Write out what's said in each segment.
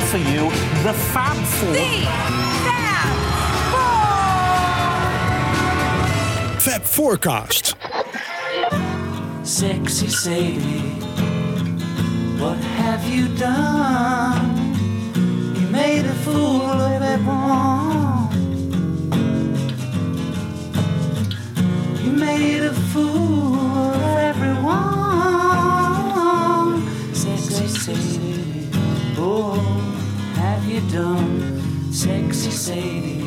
now for you the Fab Four. The Fab Four. Fab Forecast. Sexy Sadie, what have you done? You made a fool of everyone. You made a fool done? Sexy Sadie,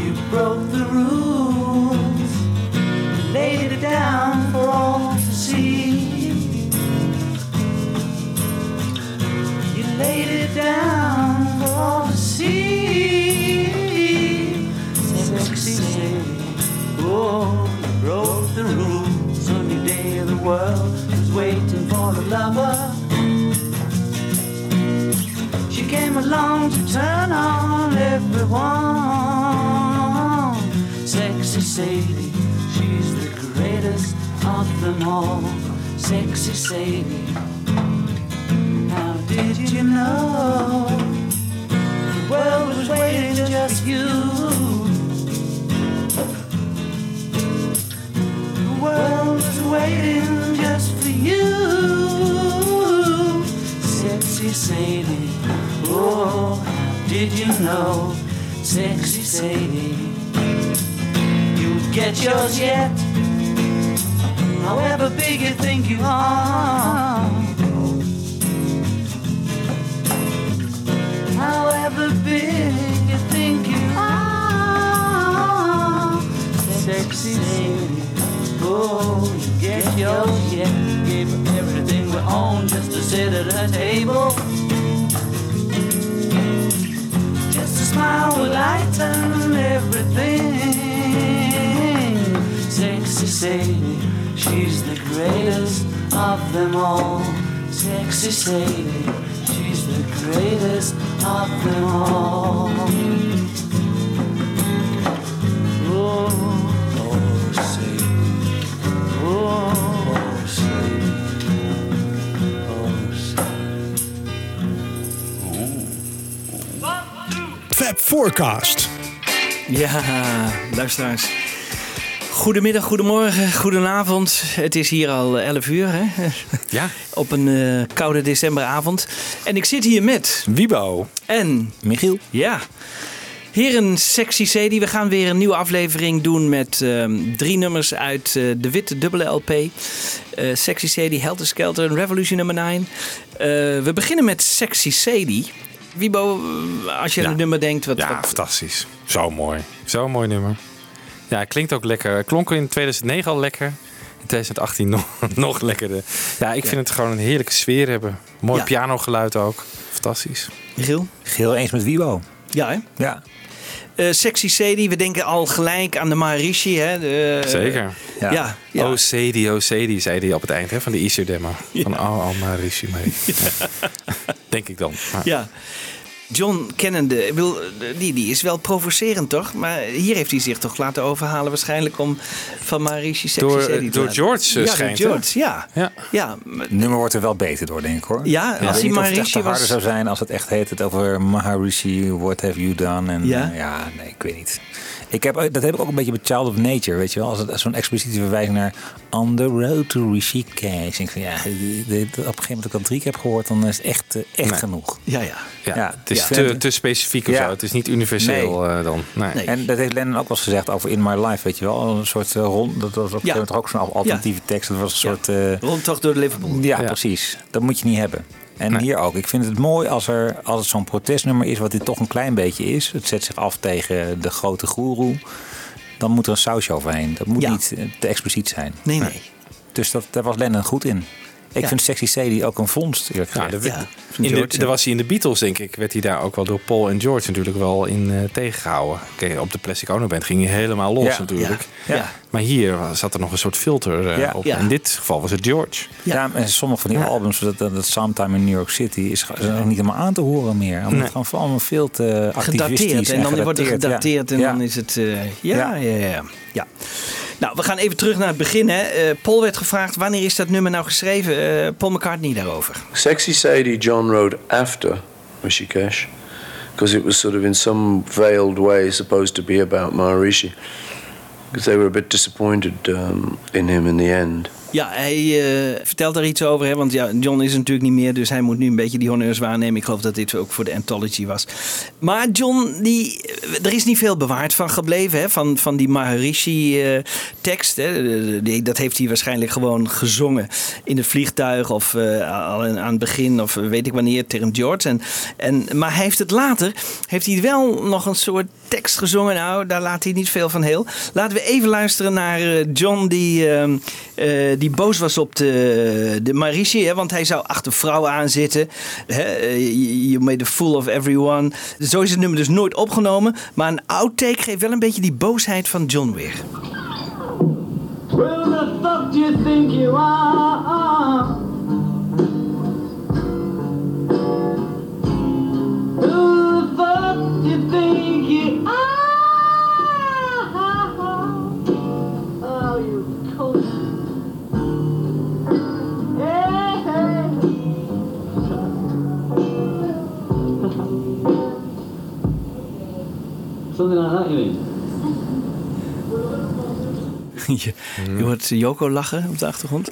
you broke the rules laid it down for all to see. You laid it down for all to see. Sexy Sadie, oh, you broke the rules on your day the world was waiting for a lover. Came along to turn on everyone. Sexy Sadie, she's the greatest of them all. Sexy Sadie, how did you know the world was waiting just you? The world was waiting just for you. Sexy Sadie, oh, did you know? Sexy Sadie you'll get yours yet. However big you think you are. However big you think you are. Sexy lady, oh, you get yours yet. Gave everything we own just to sit at a table. Smile will lighten everything. Sexy Sadie, she's the greatest of them all. Sexy Sadie, she's the greatest of them all. Forecast. Ja, luisteraars. Goedemiddag, goedemorgen, goedenavond. Het is hier al 11 uur, hè? Ja. Op een eh, koude decemberavond. En ik zit hier met... Wiebo. En... Michiel. Ja. Heren Sexy Sadie, we gaan weer een nieuwe aflevering doen met ehm, drie nummers uit eh, de witte dubbele LP. Eh, Sexy Sadie, Helter Skelter en Revolution nummer 9. Eh, we beginnen met Sexy Sadie. Wiebo, eh, als je aan Ja. het nummer denkt... Wat, Ja, wat- fantastisch. Zo mooi. Zo'n mooi nummer. Ja, het klinkt ook lekker. Klonk in 2009 al lekker. In 2018 nog, nog lekkerder. Ja, ik vind het gewoon een heerlijke sfeer hebben. Mooi Ja. pianogeluid ook. Fantastisch. Michiel? Geheel eens met Wibo. Ja, hè? Ja. Eh, Sexy Sadie, we denken al gelijk aan de Maharishi. Hè? De, eh, Zeker. Ja, ja. Oh, Sadie, oh, Sadie, zei hij op het eind hè, van de Easter demo. Van oh, oh. Ja. Denk ik dan. Maar- ja. John Kennende, ik bedoel, die, die is wel provocerend toch? Maar hier heeft hij zich toch laten overhalen waarschijnlijk om van Maharishi Sexy Door, Sadie eh, te door laten- George, eh, ja, schijnt, door? George, ja. Ja. Ja, Het nummer wordt er wel beter door, denk ik hoor. Ja, ik als echt Maharishi te harder was- zou zijn als het echt heet het over Maharishi, what have you done? En, Ja? ja? ja, nee, ik weet niet. Ik heb, dat heb ik ook een beetje met Child of Nature, weet je wel. Als het zo'n expliciete verwijzing naar On the Road to Rishikesh. Ik denk van, ja, dit- dit- op een gegeven moment dat ik dat drie keer heb gehoord, dan is het echt, eh, echt Nee. genoeg. ja, ja. Ja, Ja. het is Ja. te, te specifiek of Ja. zo. Het is niet universeel eh, dan. Nee. Nee. En dat heeft Lennon ook wel eens gezegd over In My Life, weet je wel. Een soort eh, rond, dat was op een gegeven moment ook zo'n alternatieve tekst. Dat was een Ja. soort... eh, Rondtocht door Liverpool. Ja, Ja. precies. Dat moet je niet hebben. En Nee. hier ook. Ik vind het mooi als, er, als het zo'n protestnummer is, wat dit toch een klein beetje is. Het zet zich af tegen de grote goeroe. Dan moet er een sausje overheen. Dat moet Ja. niet te expliciet zijn. Nee, nee. Dus dat, daar was Lennon goed in. Ik Ja. vind Sexy Sadie ook een vondst, eerlijk Ja, de- Ja. Van In de, was hij in de Beatles, denk ik, werd hij daar ook wel door Paul en George natuurlijk wel in eh, tegengehouden. Kijk, op de Plastic Ono Band ging hij helemaal los Ja, natuurlijk. Ja. Ja. Maar hier zat er nog een soort filter eh, Ja. op. Ja. In dit geval was het George. Ja, en sommige van die albums, dat, dat, dat Sometime in New York City, is, is ook niet helemaal aan te horen meer. Omdat Nee. het gewoon allemaal veel te activistisch Gedateerd. En dan wordt er gedateerd, en Ja. dan is het... eh, ja, ja, Ja. Ja. Nou, we gaan even terug naar het begin. Hè. Eh, Paul werd gevraagd, wanneer is dat nummer nou geschreven? Eh, Paul McCartney daarover. Sexy Sadie John wrote after Rishikesh because it was sort of in some veiled way supposed to be about Maharishi because they were a bit disappointed um, in him in the end. Ja, hij eh, vertelt daar iets over. Hè? Want ja, John is natuurlijk niet meer. Dus hij moet nu een beetje die honneurs waarnemen. Ik geloof dat dit ook voor de anthology was. Maar John, die, er is niet veel bewaard van gebleven. Hè? Van, van die Maharishi-tekst. dat heeft hij waarschijnlijk gewoon gezongen in het vliegtuig. Of uh, al aan het begin. Of weet ik wanneer. Tegen George. En, en, maar hij heeft het later. Heeft hij wel nog een soort tekst gezongen. Nou, daar laat hij niet veel van heel. Laten we even luisteren naar uh, John die, uh, uh, die boos was op de, de Marici. Hè, want hij zou achter vrouwen aan zitten. Hè, you made a fool of everyone. Zo is het nummer dus nooit opgenomen. Maar een outtake geeft wel een beetje die boosheid van John weer. The fuck do you think you are? You mean? je, je hoort Joko lachen op de achtergrond.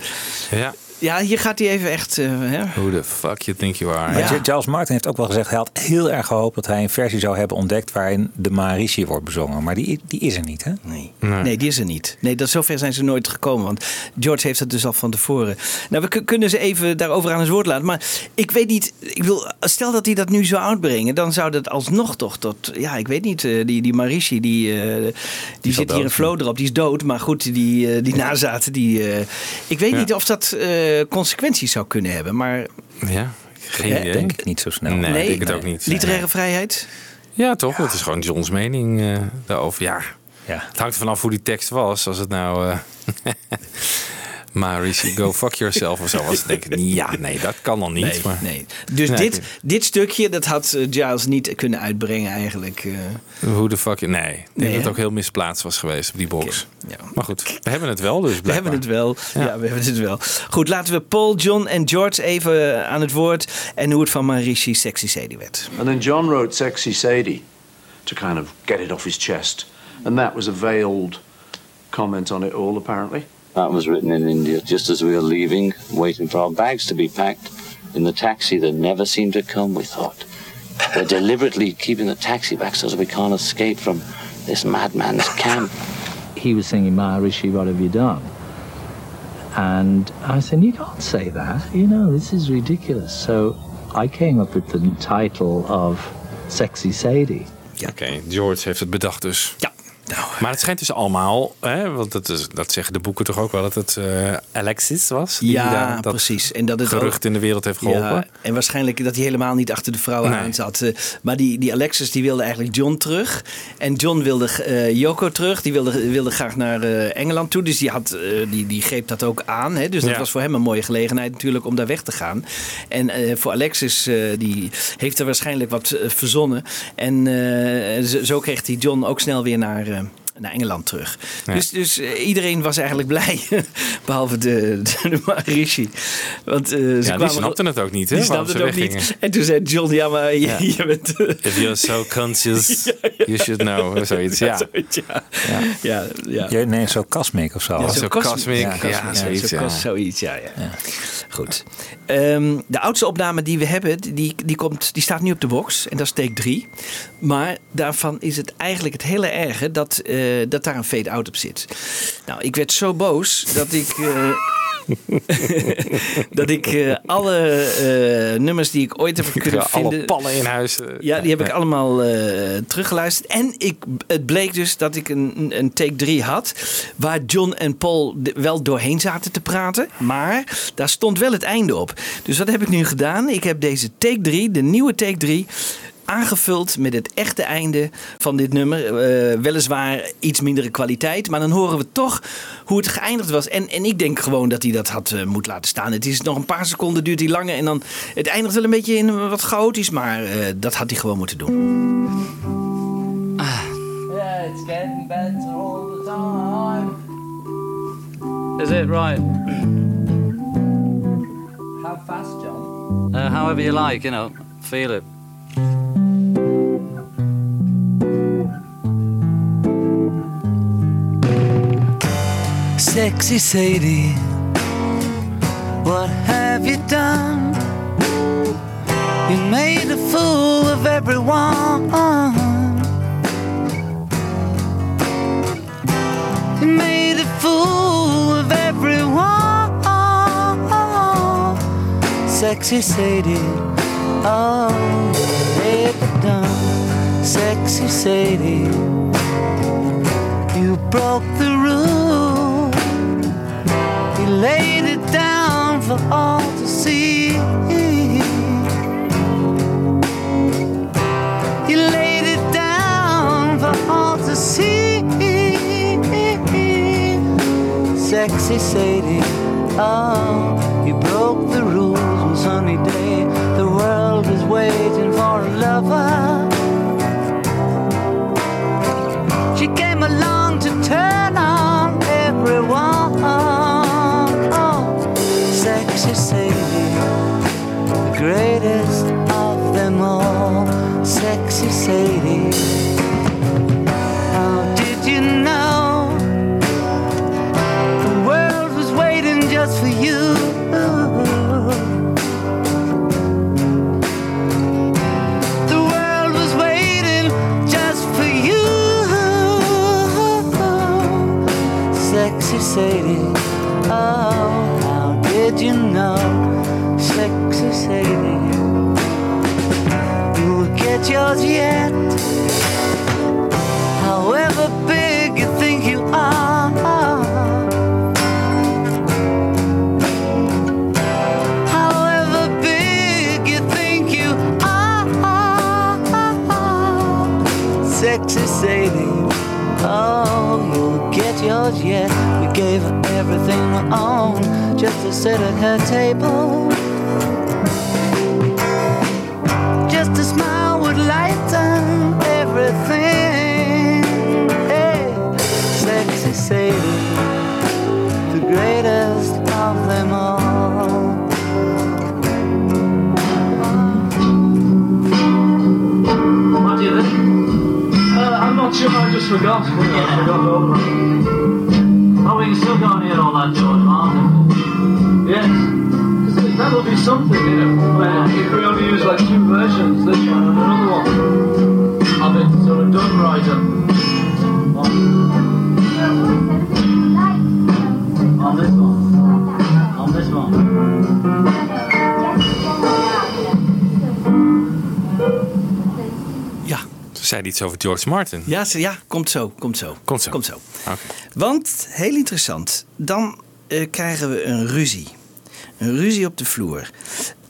Ja. Ja, hier gaat hij even echt... Uh, hè? Who the fuck you think you are? Maar Ja. Charles Martin heeft ook wel gezegd, hij had heel erg gehoopt dat hij een versie zou hebben ontdekt waarin de Maharishi wordt bezongen. Maar die, die is er niet, hè? Nee. Nee. nee, die is er niet. Nee, dat, zover zijn ze nooit gekomen. Want George heeft het dus al van tevoren. Nou, we kunnen ze even daarover aan het woord laten. Maar ik weet niet. Ik wil, stel dat hij dat nu zou uitbrengen. Dan zou dat alsnog toch tot. Ja, ik weet niet. eh, Die, die Marishi, die, eh, die, zit hier in Flow erop. Die is dood. Maar goed, die, die nazaten. Die, eh, ik weet Ja. niet of dat eh, consequenties zou kunnen hebben. Maar Ja, geen Hè, idee. Denk ik niet zo snel. Nee, nee, ik denk het ook niet. literaire vrijheid. Ja, toch? Dat is gewoon John's mening eh, daarover. Ja, Ja. het hangt er vanaf hoe die tekst was. Als het nou... eh Marishi, go fuck yourself of zo was. Denk ik, ja, nee, dat kan dan niet. Nee, maar, nee. Dus Nee, dit, dit stukje, dat had eh, Giles niet kunnen uitbrengen eigenlijk. eh. Hoe de fuck... Nee, ik denk Nee, dat het ook heel misplaatst was geweest op die box. Ja. Maar goed, we hebben het wel dus We hebben blijkbaar. het wel. Ja. we hebben het wel. Goed, laten we Paul, John en George even aan het woord. En hoe het van Marishi Sexy Sadie werd. And then John wrote Sexy Sadie to kind of get it off his chest. And that was a veiled comment on it all, apparently. That was written in India just as we were leaving, waiting for our bags to be packed. In the taxi that never seemed to come, we thought. They're deliberately keeping the taxi back so that we can't escape from this madman's camp. he was singing Maharishi, what have you done? And I said, you can't say that. You know, this is ridiculous. So I came up with the title of Sexy Sadie. Oké, George heeft het bedacht dus. Ja, nou. Maar het schijnt dus allemaal, hè, want dat, is, dat zeggen de boeken toch ook wel, dat het eh, Alexis was. die Ja, daar dat precies. En dat het gerucht ook- in de wereld heeft geholpen. Ja, en waarschijnlijk dat hij helemaal niet achter de vrouwen Nee. aan zat. Eh, Maar die, die Alexis die wilde eigenlijk John terug. En John wilde eh Yoko terug. Die wilde, wilde graag naar eh, Engeland toe. Dus die, had, eh, die, die greep dat ook aan. Hè? Dus dat Ja. was voor hem een mooie gelegenheid natuurlijk om daar weg te gaan. En eh, voor Alexis, eh, die heeft er waarschijnlijk wat eh, verzonnen. En eh, zo, zo kreeg hij John ook snel weer naar... naar Engeland terug. Ja. Dus, dus eh, iedereen was eigenlijk blij. Behalve de, de, de Maharishi. Want, eh, ze Ja, die kwamen- snapten het ook niet, hè? die snapte ze het ook weggingen. niet. En toen zei John, ja, maar je, Ja. je bent... If you're so conscious, you should know. Zoiets, ja. zoiets, ja. Ja, ja. Ja, nee, zo Cosmic of zo. Ja, zo cosmic. cosmic, ja, cosmic, zoiets, zo ja. zoiets, ja, ja. Goed. Ehm, de oudste opname die we hebben, die, die, komt, die staat nu op de box. En dat is take 3. Maar daarvan is het eigenlijk het hele erge dat, eh, dat daar een fade-out op zit. Nou, ik werd zo boos dat ik... eh, dat ik eh, alle nummers die ik ooit heb kunnen Ja, alle vinden... pallen in huis. Ja, die heb ik allemaal teruggeluisterd. En ik, het bleek dus dat ik een, een- take 3 had. Waar John en Paul wel doorheen zaten te praten. Maar daar stond wel het einde op. Dus wat heb ik nu gedaan? Ik heb deze take 3, de nieuwe take 3 aangevuld met het echte einde van dit nummer. Eh, weliswaar iets mindere kwaliteit, maar dan horen we toch hoe het geëindigd was. En, en ik denk gewoon dat hij dat had eh, moeten laten staan. Het is nog een paar seconden, duurt hij langer en dan... Het eindigt wel een beetje in wat chaotisch, maar eh, dat had hij gewoon moeten doen. Yeah, it's getting better all the time. is it? Right. Uh, however you like, you know. Feel it. Sexy Sadie, what have you done? You made a fool of everyone. You made Sexy Sadie, oh, they've done. Sexy Sadie, you broke the rule. You laid it down for all to see. You laid it down for all to see. Sexy Sadie, oh, you broke the rules one sunny day. The world is waiting for a lover. She came along to turn on everyone. Oh, sexy Sadie, the greatest of them all. Sexy Sadie. You yours yet. However big you think you are. However big you think you are. Sexy Sadie, oh, you'll get yours yet. We gave her everything we own just to sit at her table. Sure, I just forgot. I forgot over. Oh, we can still go and hear all that, George Martin. Yes. 'Cause That'll be something, you know, where if we only use like two versions, this one and another one, of it sort of done right up. Zei iets over George Martin. Ja, ze- ja komt zo, komt zo. Komt zo. Komt zo. Want, heel interessant, dan eh, krijgen we een ruzie. Een ruzie op de vloer.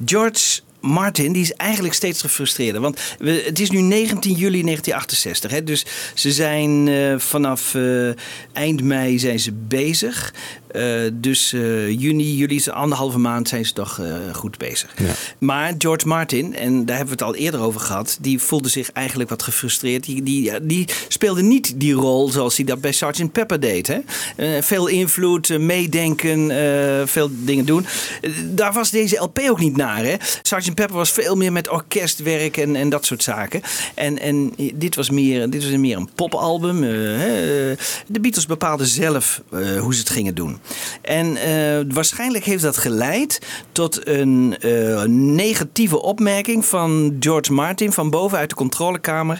George Martin die is eigenlijk steeds gefrustreerder. Want we, het is nu 19 juli 1968. Hè, dus ze zijn eh, vanaf eh, eind mei zijn ze bezig. Eh, dus eh, juni, juli, anderhalve maand zijn ze toch eh, goed bezig. Ja. Maar George Martin, en daar hebben we het al eerder over gehad, die voelde zich eigenlijk wat gefrustreerd. Die, die, die speelde niet die rol zoals hij dat bij Sgt. Pepper deed. Hè? Veel invloed, meedenken, veel dingen doen. Daar was deze LP ook niet naar. Hè? Sgt. Pepper was veel meer met orkestwerk en, en dat soort zaken. En, en dit was meer, dit was meer een popalbum. de Beatles bepaalden zelf hoe ze het gingen doen. En eh, waarschijnlijk heeft dat geleid tot een eh, negatieve opmerking van George Martin van boven uit de controlekamer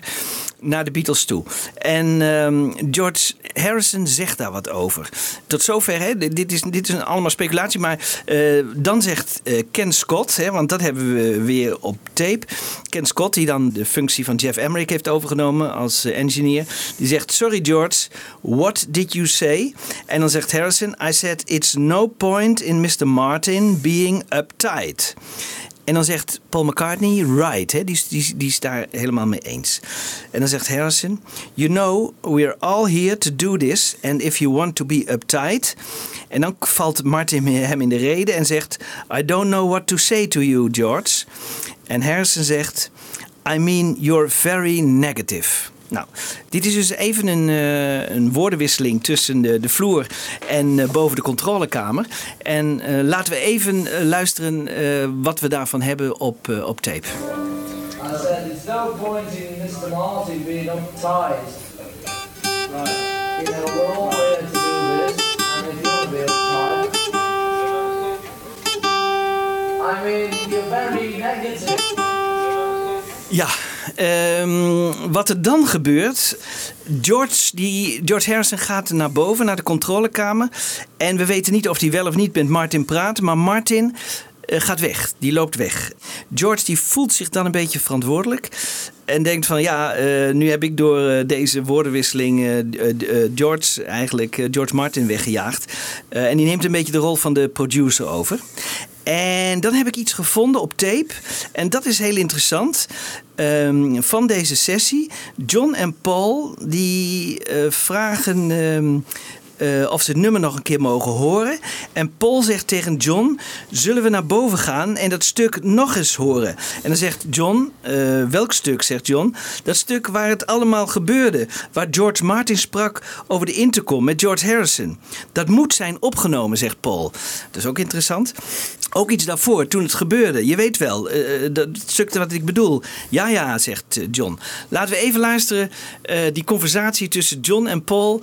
naar de Beatles toe. En ehm, George Harrison zegt daar wat over. Tot zover, hè? Dit, is, dit is allemaal speculatie. Maar eh, dan zegt Ken Scott, hè, want dat hebben we weer op tape. Ken Scott, die dan de functie van Jeff Emmerich heeft overgenomen als engineer. Die zegt, sorry George, what did you say? En dan zegt Harrison, I said it's no point in Mr. Martin being uptight. En dan zegt Paul McCartney, right, hè, die, die, die is daar helemaal mee eens. En dan zegt Harrison, you know, we're all here to do this. And if you want to be uptight. En dan valt Martin hem in de reden en zegt, I don't know what to say to you, George. En Harrison zegt, I mean, you're very negative. Nou, dit is dus even een, eh, een woordenwisseling tussen de, de vloer en eh, boven de controlekamer. En eh, laten we even luisteren wat we daarvan hebben op, op tape. I said, there's no point in Mr. Marty being uptight. Right, you know, we're all here to do this, and if you want to be uptight, I mean, you're very negative. Ja, ehm, wat er dan gebeurt. George, die, George Harrison gaat naar boven, naar de controlekamer. En we weten niet of hij wel of niet met Martin praat. Maar Martin eh, gaat weg. Die loopt weg. George die voelt zich dan een beetje verantwoordelijk. En denkt van ja, eh, nu heb ik door eh, deze woordenwisseling George, eigenlijk George Martin weggejaagd. En die neemt een beetje de rol van de producer over. En dan heb ik iets gevonden op tape. En dat is heel interessant. Ehm, van deze sessie. John en Paul die eh, vragen ehm, eh, of ze het nummer nog een keer mogen horen. En Paul zegt tegen John: Zullen we naar boven gaan en dat stuk nog eens horen? En dan zegt John: eh, Welk stuk? zegt John. Dat stuk waar het allemaal gebeurde. Waar George Martin sprak over de intercom met George Harrison. Dat moet zijn opgenomen, zegt Paul. Dat is ook interessant. Ook iets daarvoor, toen het gebeurde. Je weet wel, eh, dat stuk wat ik bedoel. Ja, ja, zegt John. Laten we even luisteren, die conversatie tussen John en Paul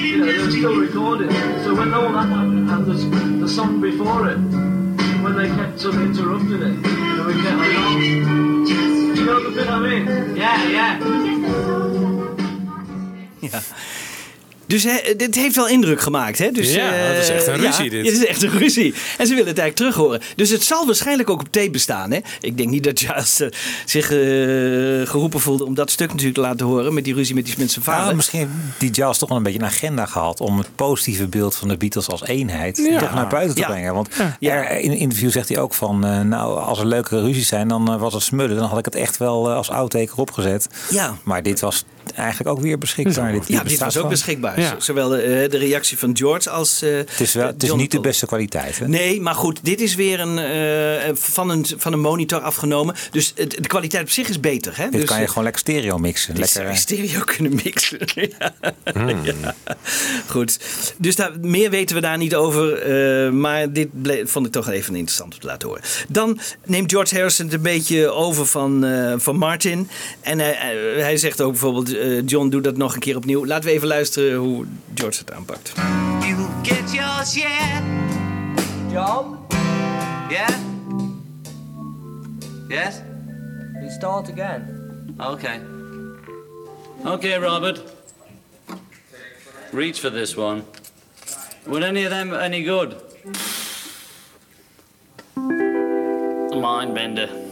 You know, they're still recording. So when all that happened, and there's the song before it, when they kept sort of interrupting it, and we kept it on. You know the bit I mean? Yeah, yeah. Ja. Dus dit heeft wel indruk gemaakt. Hè? Dus, Ja, eh, dat is echt een ruzie, ja, dit. Het is echt een ruzie. En ze willen het eigenlijk terug horen. Dus het zal waarschijnlijk ook op tape bestaan. Hè? Ik denk niet dat Giles eh, zich eh, geroepen voelde om dat stuk natuurlijk te laten horen. Met die ruzie met die zijn vader. Ja, misschien heeft die Giles toch wel een beetje een agenda gehad om het positieve beeld van de Beatles als eenheid Ja. toch naar buiten te Ja. brengen. Want Ja. in een interview zegt hij ook van, nou, als er leukere ruzies zijn, dan was het smullen. Dan had ik het echt wel als outtake erop gezet. Ja. Maar dit was eigenlijk ook weer beschikbaar. Dit, ja, dit was ook beschikbaar. Ja. Zowel de, eh, de reactie van George als. eh, Het is, wel, het is niet de beste kwaliteit. Hè? Nee, maar goed, dit is weer een, eh, van, een, van een monitor afgenomen. Dus het, de kwaliteit op zich is beter. Hè? Dit dus, kan je eh, gewoon lekker stereo mixen. dit Lekker, zou je stereo kunnen mixen. ja. Ja. Goed. Dus daar, meer weten we daar niet over. eh, maar dit vond ik toch even interessant om te laten horen. Dan neemt George Harrison het een beetje over van, eh, van Martin. En hij, zegt ook bijvoorbeeld: John, doe dat nog een keer opnieuw. Laten we even luisteren hoe George het aanpakt. You get yours yet? John, Yeah? Yes? we start again. Okay. Okay, Robert. Reach for this one. Were any of them any good? Mindbender.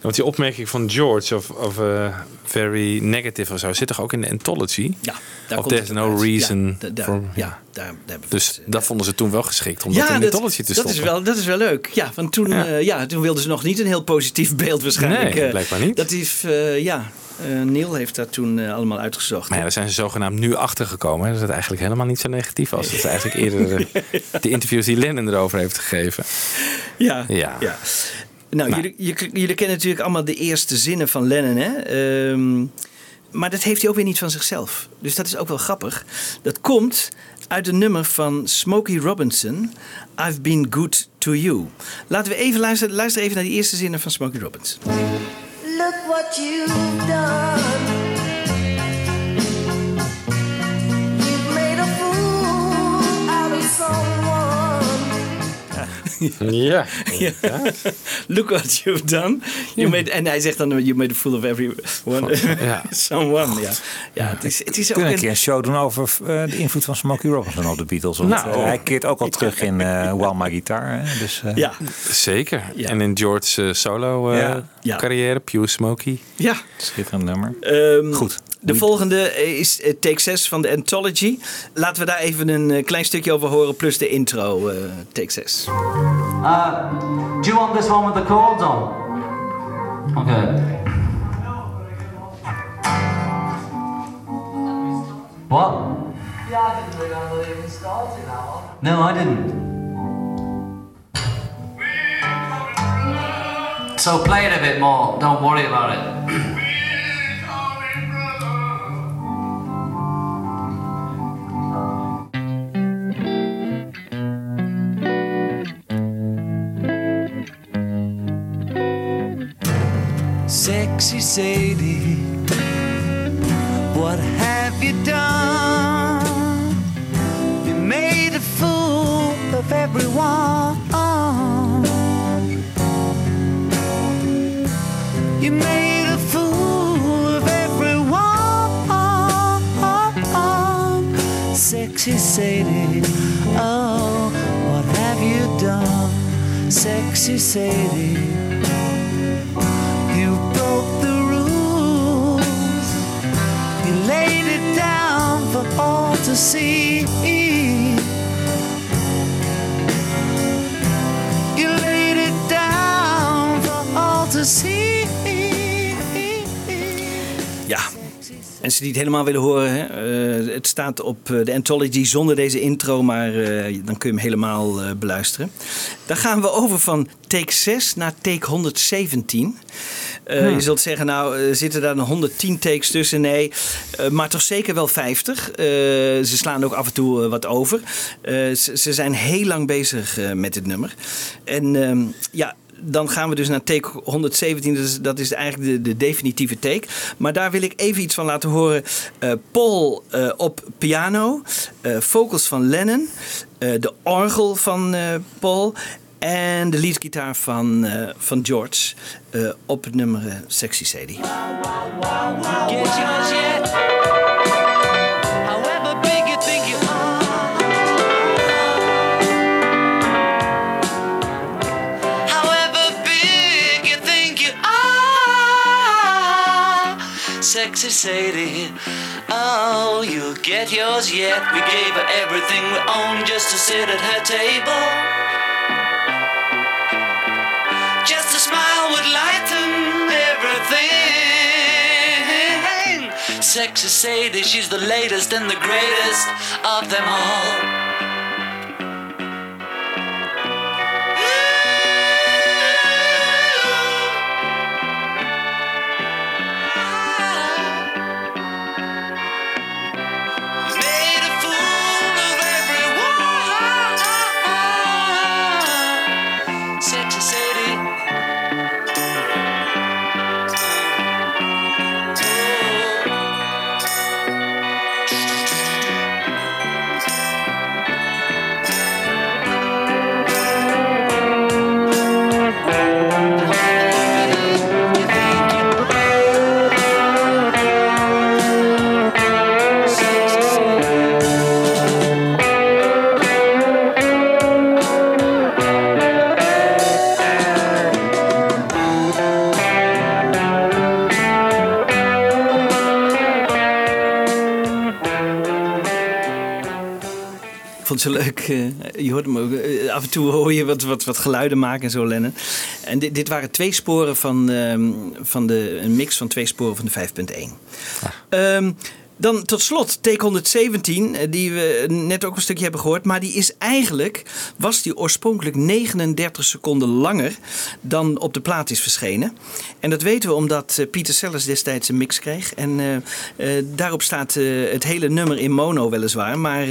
Want die opmerking van George of, of eh, very negative of zo zit toch ook in de anthology? Ja, daar Of komt there's no uit. reason Ja, da- daar- for- ja, daar, daar Dus het, eh, dat vonden ze toen wel geschikt om dat in de dat, anthology te dat stoppen. is, wel, dat is wel leuk. Ja, want toen, Ja. ja. ja, toen wilden ze nog niet een heel positief beeld waarschijnlijk. Nee, eh, blijkbaar niet. Dat is, eh, ja, eh, Neil heeft dat toen eh, allemaal uitgezocht. Maar ja, daar zijn ze zogenaamd nu achter gekomen. Dat het eigenlijk helemaal niet zo negatief was. Dat is eigenlijk eerder eh, de interviews die Lennon erover heeft gegeven. Ja, Ja. ja. Nou, jullie, jullie, jullie kennen natuurlijk allemaal de eerste zinnen van Lennon, hè? Ehm, maar dat heeft hij ook weer niet van zichzelf. Dus dat is ook wel grappig. Dat komt uit een nummer van Smokey Robinson, I've Been Good to You. Laten we even luisteren, luisteren even naar die eerste zinnen van Smokey Robinson. Look what you've done. Ja. Ja. Look what you've done. You made, en hij zegt dan, you made a fool of everyone. Ja. Someone, ja. Ja, het is, het is ook kunnen een een- keer een show doen over eh, de invloed van Smokey Robinson op de Beatles. Want Nou. eh, hij keert ook al terug in eh While My Guitar. Hè? Dus, eh, Ja, Zeker. Ja. En in George's solo eh, Ja. Ja. carrière, Pure Smokey. ja. Schitterend nummer. Ehm, Goed. De volgende is eh, take 6 van de Anthology. Laten we daar even een eh, klein stukje over horen, plus de intro, eh, take 6. Uh, do you want this one with the chords on? Okay. What? Yeah, I didn't really even started that one. No, I didn't. So play it a bit more. Don't worry about it. Sexy Sadie, what have you done? You made a fool of everyone. You made a fool of everyone. Sexy Sadie, oh, what have you done? Sexy Sadie. To see. You laid it down for all to see. Ja. Mensen die het helemaal willen horen, hè? eh, het staat op eh, de Anthology zonder deze intro, maar eh, dan kun je hem helemaal beluisteren. Dan gaan we over van take 6 naar take 117. Eh, Hmm. Je zult zeggen, nou eh, zitten daar nog 110 takes tussen? Nee, Eh, maar toch zeker wel 50. Eh, ze slaan ook af en toe wat over. Ze, ze zijn heel lang bezig met dit nummer. En ehm, ja, dan gaan we dus naar take 117. Dat is, dat is eigenlijk de, de definitieve take. Maar daar wil ik even iets van laten horen. Paul op piano. eh, vocals van Lennon. de orgel van Paul. En de leadgitaar van, eh, van George. eh, op het nummer eh, Sexy Sadie. You you you you. Sexy Sadie. Oh, you'll get yours yet. We gave her everything we own just to sit at her table. Smile would lighten everything. Sexy Sadie, she's the latest and the greatest of them all. Vond leuk. eh, je hoort hem ook. eh, af en toe hoor je wat, wat, wat geluiden maken en zo, Lennon. En dit, dit waren twee sporen van, ehm, van de, een mix van twee sporen van de 5.1. Ehm, dan tot slot take 117, eh, die we net ook een stukje hebben gehoord. Maar die is eigenlijk, was die oorspronkelijk 39 seconden langer dan op de plaat is verschenen. En dat weten we omdat eh, Peter Sellers destijds een mix kreeg. En eh, daarop staat het hele nummer in mono weliswaar. Maar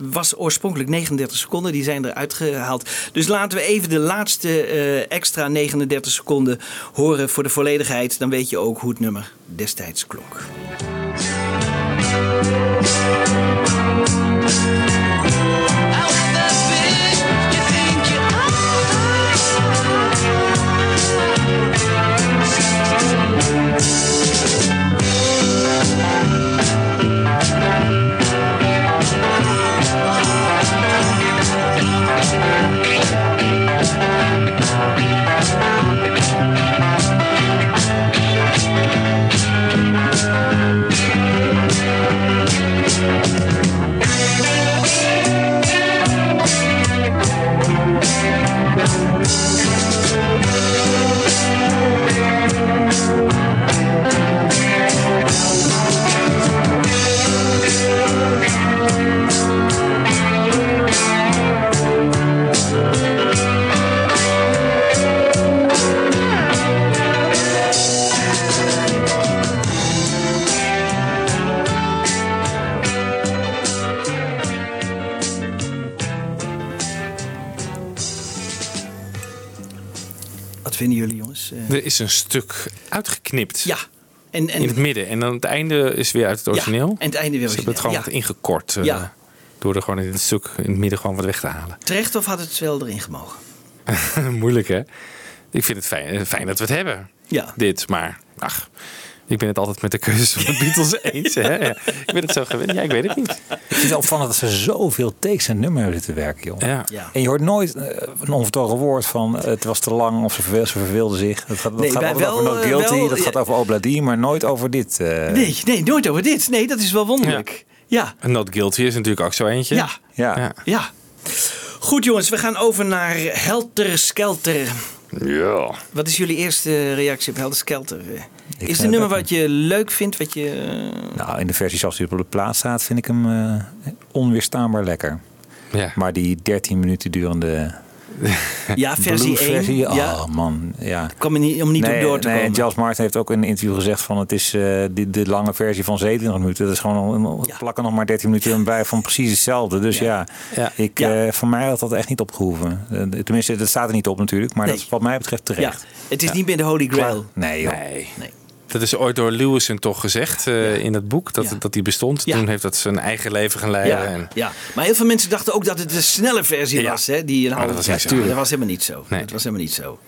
was oorspronkelijk 39 seconden, die zijn eruit gehaald. Dus laten we even de laatste extra 39 seconden horen voor de volledigheid. Dan weet je ook hoe het nummer destijds klonk. Thank you. Er is een stuk uitgeknipt. Ja. En, en, in het midden. En dan het einde is weer uit het origineel. en het einde weer Ze hebben het gewoon ingekort. eh, Ja. Door er gewoon in het stuk in het midden gewoon wat weg te halen. Terecht of had het wel erin gemogen? Moeilijk hè? Ik vind het fijn, fijn dat we het hebben. Ja. Dit, maar ach. Ik ben het altijd met de keuzes van de Beatles eens. Hè? Ja. Ik ben het zo gewend. Ja, ik weet het niet. Ik vind het opvallend dat ze zoveel takes en nummer hebben zitten werken, joh. Ja. Ja. En je hoort nooit eh, een onvertogen woord van eh, het was te lang of ze, verveel, ze verveelde zich. Dat gaat, dat Nee, gaat wij altijd over wel, No eh, Guilty, wel, dat gaat over Obladi, maar nooit over dit. eh. Nee, nee, nooit over dit. Nee, dat is wel wonderlijk. Ja. En Not Guilty is natuurlijk ook zo eentje. Ja. Ja. Ja. Ja. Goed jongens, we gaan over naar Helter Skelter. Ja. Wat is jullie eerste reactie op Helter Skelter? Ik is het een nummer wat je leuk vindt? Wat je, eh, Nou, in de versie zoals die op de plaats staat, vind ik hem eh, onweerstaanbaar lekker. Ja. Maar die 13 minuten durende ja, versie blues 1. versie, oh ja, man, ja. kwam er niet, om niet nee, door te nee, komen. Charles Martin heeft ook in een interview gezegd van het is eh de, de lange versie van 27 minuten. Dat is gewoon een, Ja. plakken nog maar 13 minuten bij van precies hetzelfde. Dus ja, Ja. ik, Ja. eh, voor mij had dat echt niet opgehoeven. Eh, tenminste, dat staat er niet op natuurlijk, maar Nee. dat is wat mij betreft ja, terecht. het is niet meer de Holy Grail. Nee, joh. Nee. Dat is ooit door Lewison toch gezegd eh, in het boek. Dat, dat die bestond. Toen heeft dat zijn eigen leven gaan leiden. Ja, En, ja, maar heel veel mensen dachten ook dat het de snelle versie was. Hè? Die een halve dat was niet zo. tuurlijk, Dat was helemaal niet zo. Nee. Dat was helemaal niet zo.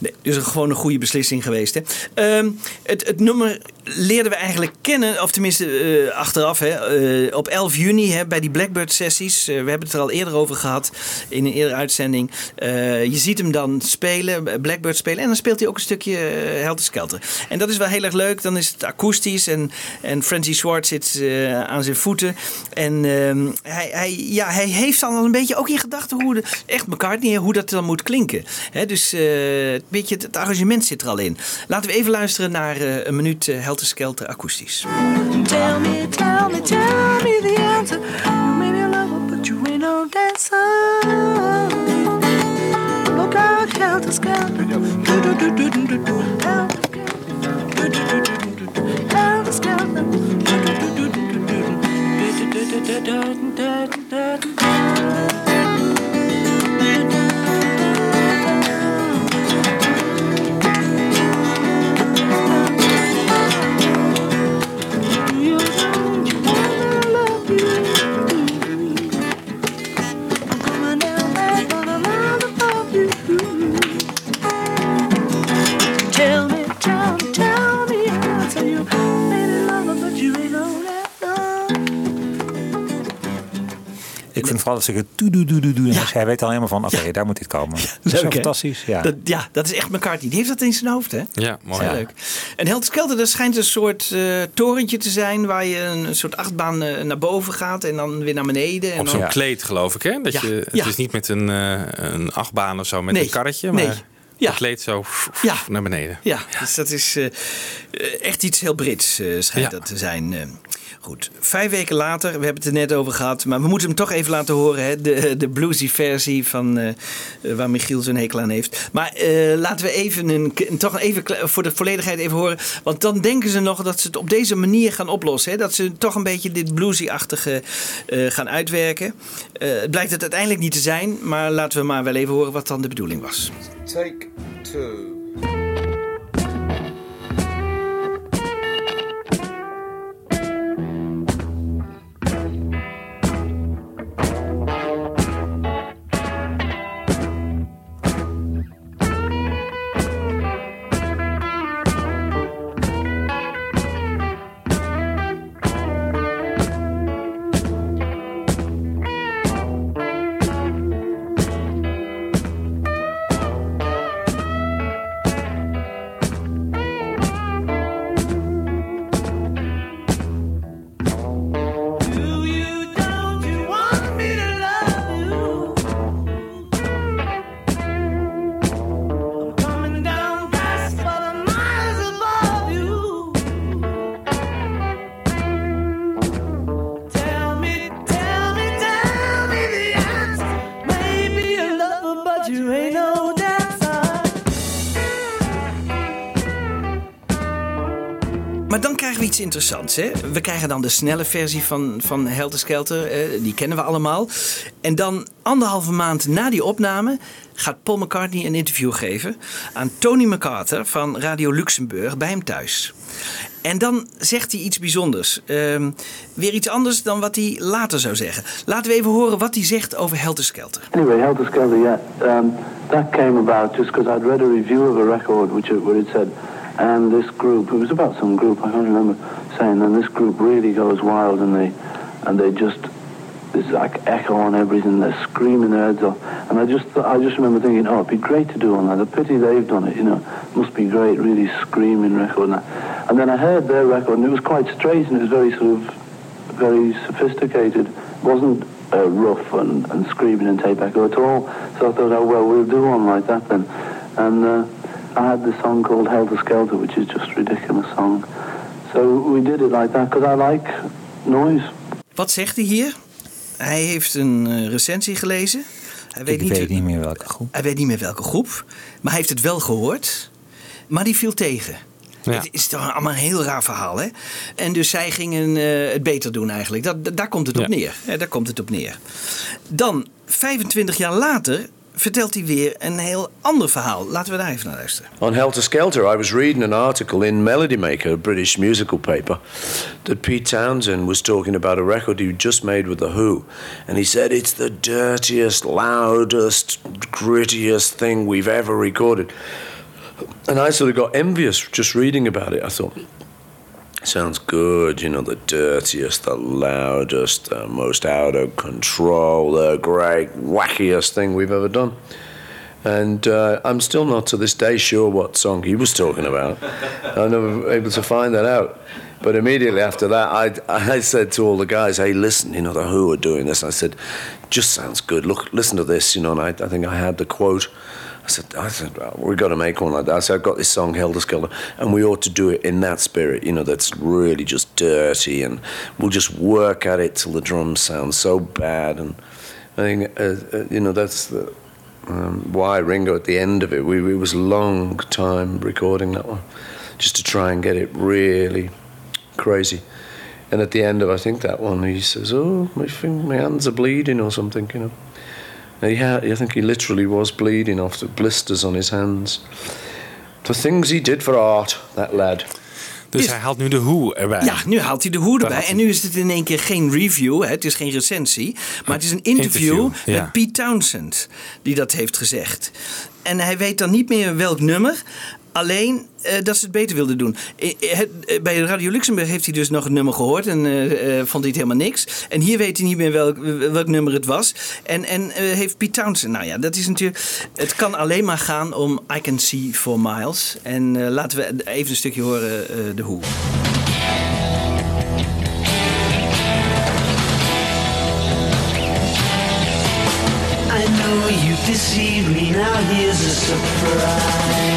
Nee, dus gewoon een goede beslissing geweest. Hè? Ehm, het, het nummer leerden we eigenlijk kennen, of tenminste eh, achteraf, hè, eh, op 11 juni hè, bij die Blackbird sessies. Eh, we hebben het er al eerder over gehad in een eerdere uitzending. Je ziet hem dan spelen, Blackbird spelen, en dan speelt hij ook een stukje Helter Skelter. En dat is wel heel erg leuk. Dan is het akoestisch en, en Francie Schwartz zit eh, aan zijn voeten. En ehm, hij, hij, ja, hij heeft dan al een beetje ook in gedachten hoe de, echt McCartney, hoe dat dan moet klinken. Hè, dus eh, een beetje het, het arrangement zit er al in. Laten we even luisteren naar eh, een minuut eh, Helter Skelter akoestisch. Tell me, tell me, tell me the answer. You may be a lover, but you ain't no dancer. Look out, helter skelter. Do do do do do do do. Helter skelter. Helter skelter. Do do Ik vind vooral dat ze het doe doen. Hij weet al helemaal van, oké, daar moet dit komen. dat is Leuk, fantastisch. Ja. Dat, ja, dat is echt McCartney. Die heeft dat in zijn hoofd, hè? ja, mooi. Leuk. En Helter Skelter, dat schijnt een soort eh, torentje te zijn... waar je een soort achtbaan eh, naar boven gaat en dan weer naar beneden. En Op dan... zo'n Ja. kleed geloof ik. Hè? Dat Ja. je, het Ja. is niet met een, eh, een achtbaan of zo met Nee. een karretje. Maar Nee. Ja. kleed zo Ja. naar beneden. Ja, dus dat is eh, eh, echt iets heel Brits, eh, schijnt Ja. dat te zijn. eh. goed, vijf weken later, we hebben het er net over gehad, maar we moeten hem toch even laten horen. Hè? De, de bluesy versie van waar Michiel zijn hekel aan heeft. Maar eh, laten we even een, toch even voor de volledigheid even horen. Want dan denken ze nog dat ze het op deze manier gaan oplossen. Hè? Dat ze toch een beetje dit bluesy-achtige eh, gaan uitwerken. Eh, het blijkt het uiteindelijk niet te zijn, maar laten we maar wel even horen wat dan de bedoeling was. Take two. Iets interessants. Hè? We krijgen dan de snelle versie van, van Helter Skelter. eh, die kennen we allemaal. En dan anderhalve maand na die opname gaat Paul McCartney een interview geven aan Tony McCarter van Radio Luxemburg bij hem thuis. En dan zegt hij iets bijzonders. Ehm, weer iets anders dan wat hij later zou zeggen. Laten we even horen wat hij zegt over Helter Skelter. Anyway, Helter Skelter. Um, that came about just because I'd read a review of a record which it said, and this group, it was about some group, I can't remember, saying, and this group really goes wild and they, and they just, there's like echo on everything, they're screaming their heads off. And I just, I just remember thinking, oh, it'd be great to do on that. The pity they've done it, you know, must be great, really screaming record. And, and then I heard their record and it was quite straight and it was very sort of, very sophisticated. It wasn't uh, rough and, and screaming and tape echo at all. So I thought, oh well, we'll do one like that then. And uh, I had this song called Helter Skelter, which is just a ridiculous song. So we did it like that because I like noise. Wat zegt hij hier? Hij heeft een eh, recensie gelezen. Hij weet, Ik niet, weet niet meer welke groep. hij weet niet meer welke groep. Maar hij heeft het wel gehoord. Maar die viel tegen. Ja. Het is toch allemaal een heel raar verhaal, hè? En dus zij gingen eh, het beter doen eigenlijk. Dat, daar komt het op Ja. neer. Hè, daar komt het op neer. Dan, 25 jaar later, vertelt hij weer een heel ander verhaal. Laten we daar even naar luisteren. On Helter Skelter, I was reading an article in Melody Maker, a British musical paper, that Pete Townsend was talking about a record he just made with The Who. And he said it's the dirtiest, loudest, grittiest thing we've ever recorded. And I sort of got envious just reading about it. I thought, sounds good, you know, the dirtiest, the loudest, the most out of control, the great, wackiest thing we've ever done. And uh, I'm still not to this day sure what song he was talking about. I'm never able to find that out. But immediately after that, I, I said to all the guys, hey, listen, you know, the Who are doing this. I said, just sounds good. Look, listen to this, you know, and I, I think I had the quote. I said, I said, well, we've got to make one like that. I said, I've got this song, Helter Skelter, and we ought to do it in that spirit, you know, that's really just dirty, and we'll just work at it till the drums sound so bad. And I think, uh, uh, you know, that's the, um, why Ringo at the end of it. We, it was a long time recording that one, just to try and get it really crazy. And at the end of I think that one, he says, "Oh, my my hands are bleeding" or something, you know. And he had, I think he literally was bleeding off the blisters on his hands. The things he did for art, that lad. Dus hij haalt nu de hoe erbij. Ja, nu haalt hij de hoe erbij. En nu is het in één keer geen review. Hè? Het is geen recensie. Maar het is een interview, Interview, ja. met Pete Townsend. Die dat heeft gezegd. En hij weet dan niet meer welk nummer. Alleen eh, dat ze het beter wilden doen. Eh, eh, het- bij Radio Luxemburg heeft hij dus nog het nummer gehoord. En vond hij het helemaal niks. En hier weet hij niet meer welk, welk nummer het was. En, en heeft Pete Townsend. Nou ja, dat is natuurlijk. Het kan alleen maar gaan om I Can See For Miles. En laten we even een stukje horen. de hoe. Deceived me, now here's a surprise.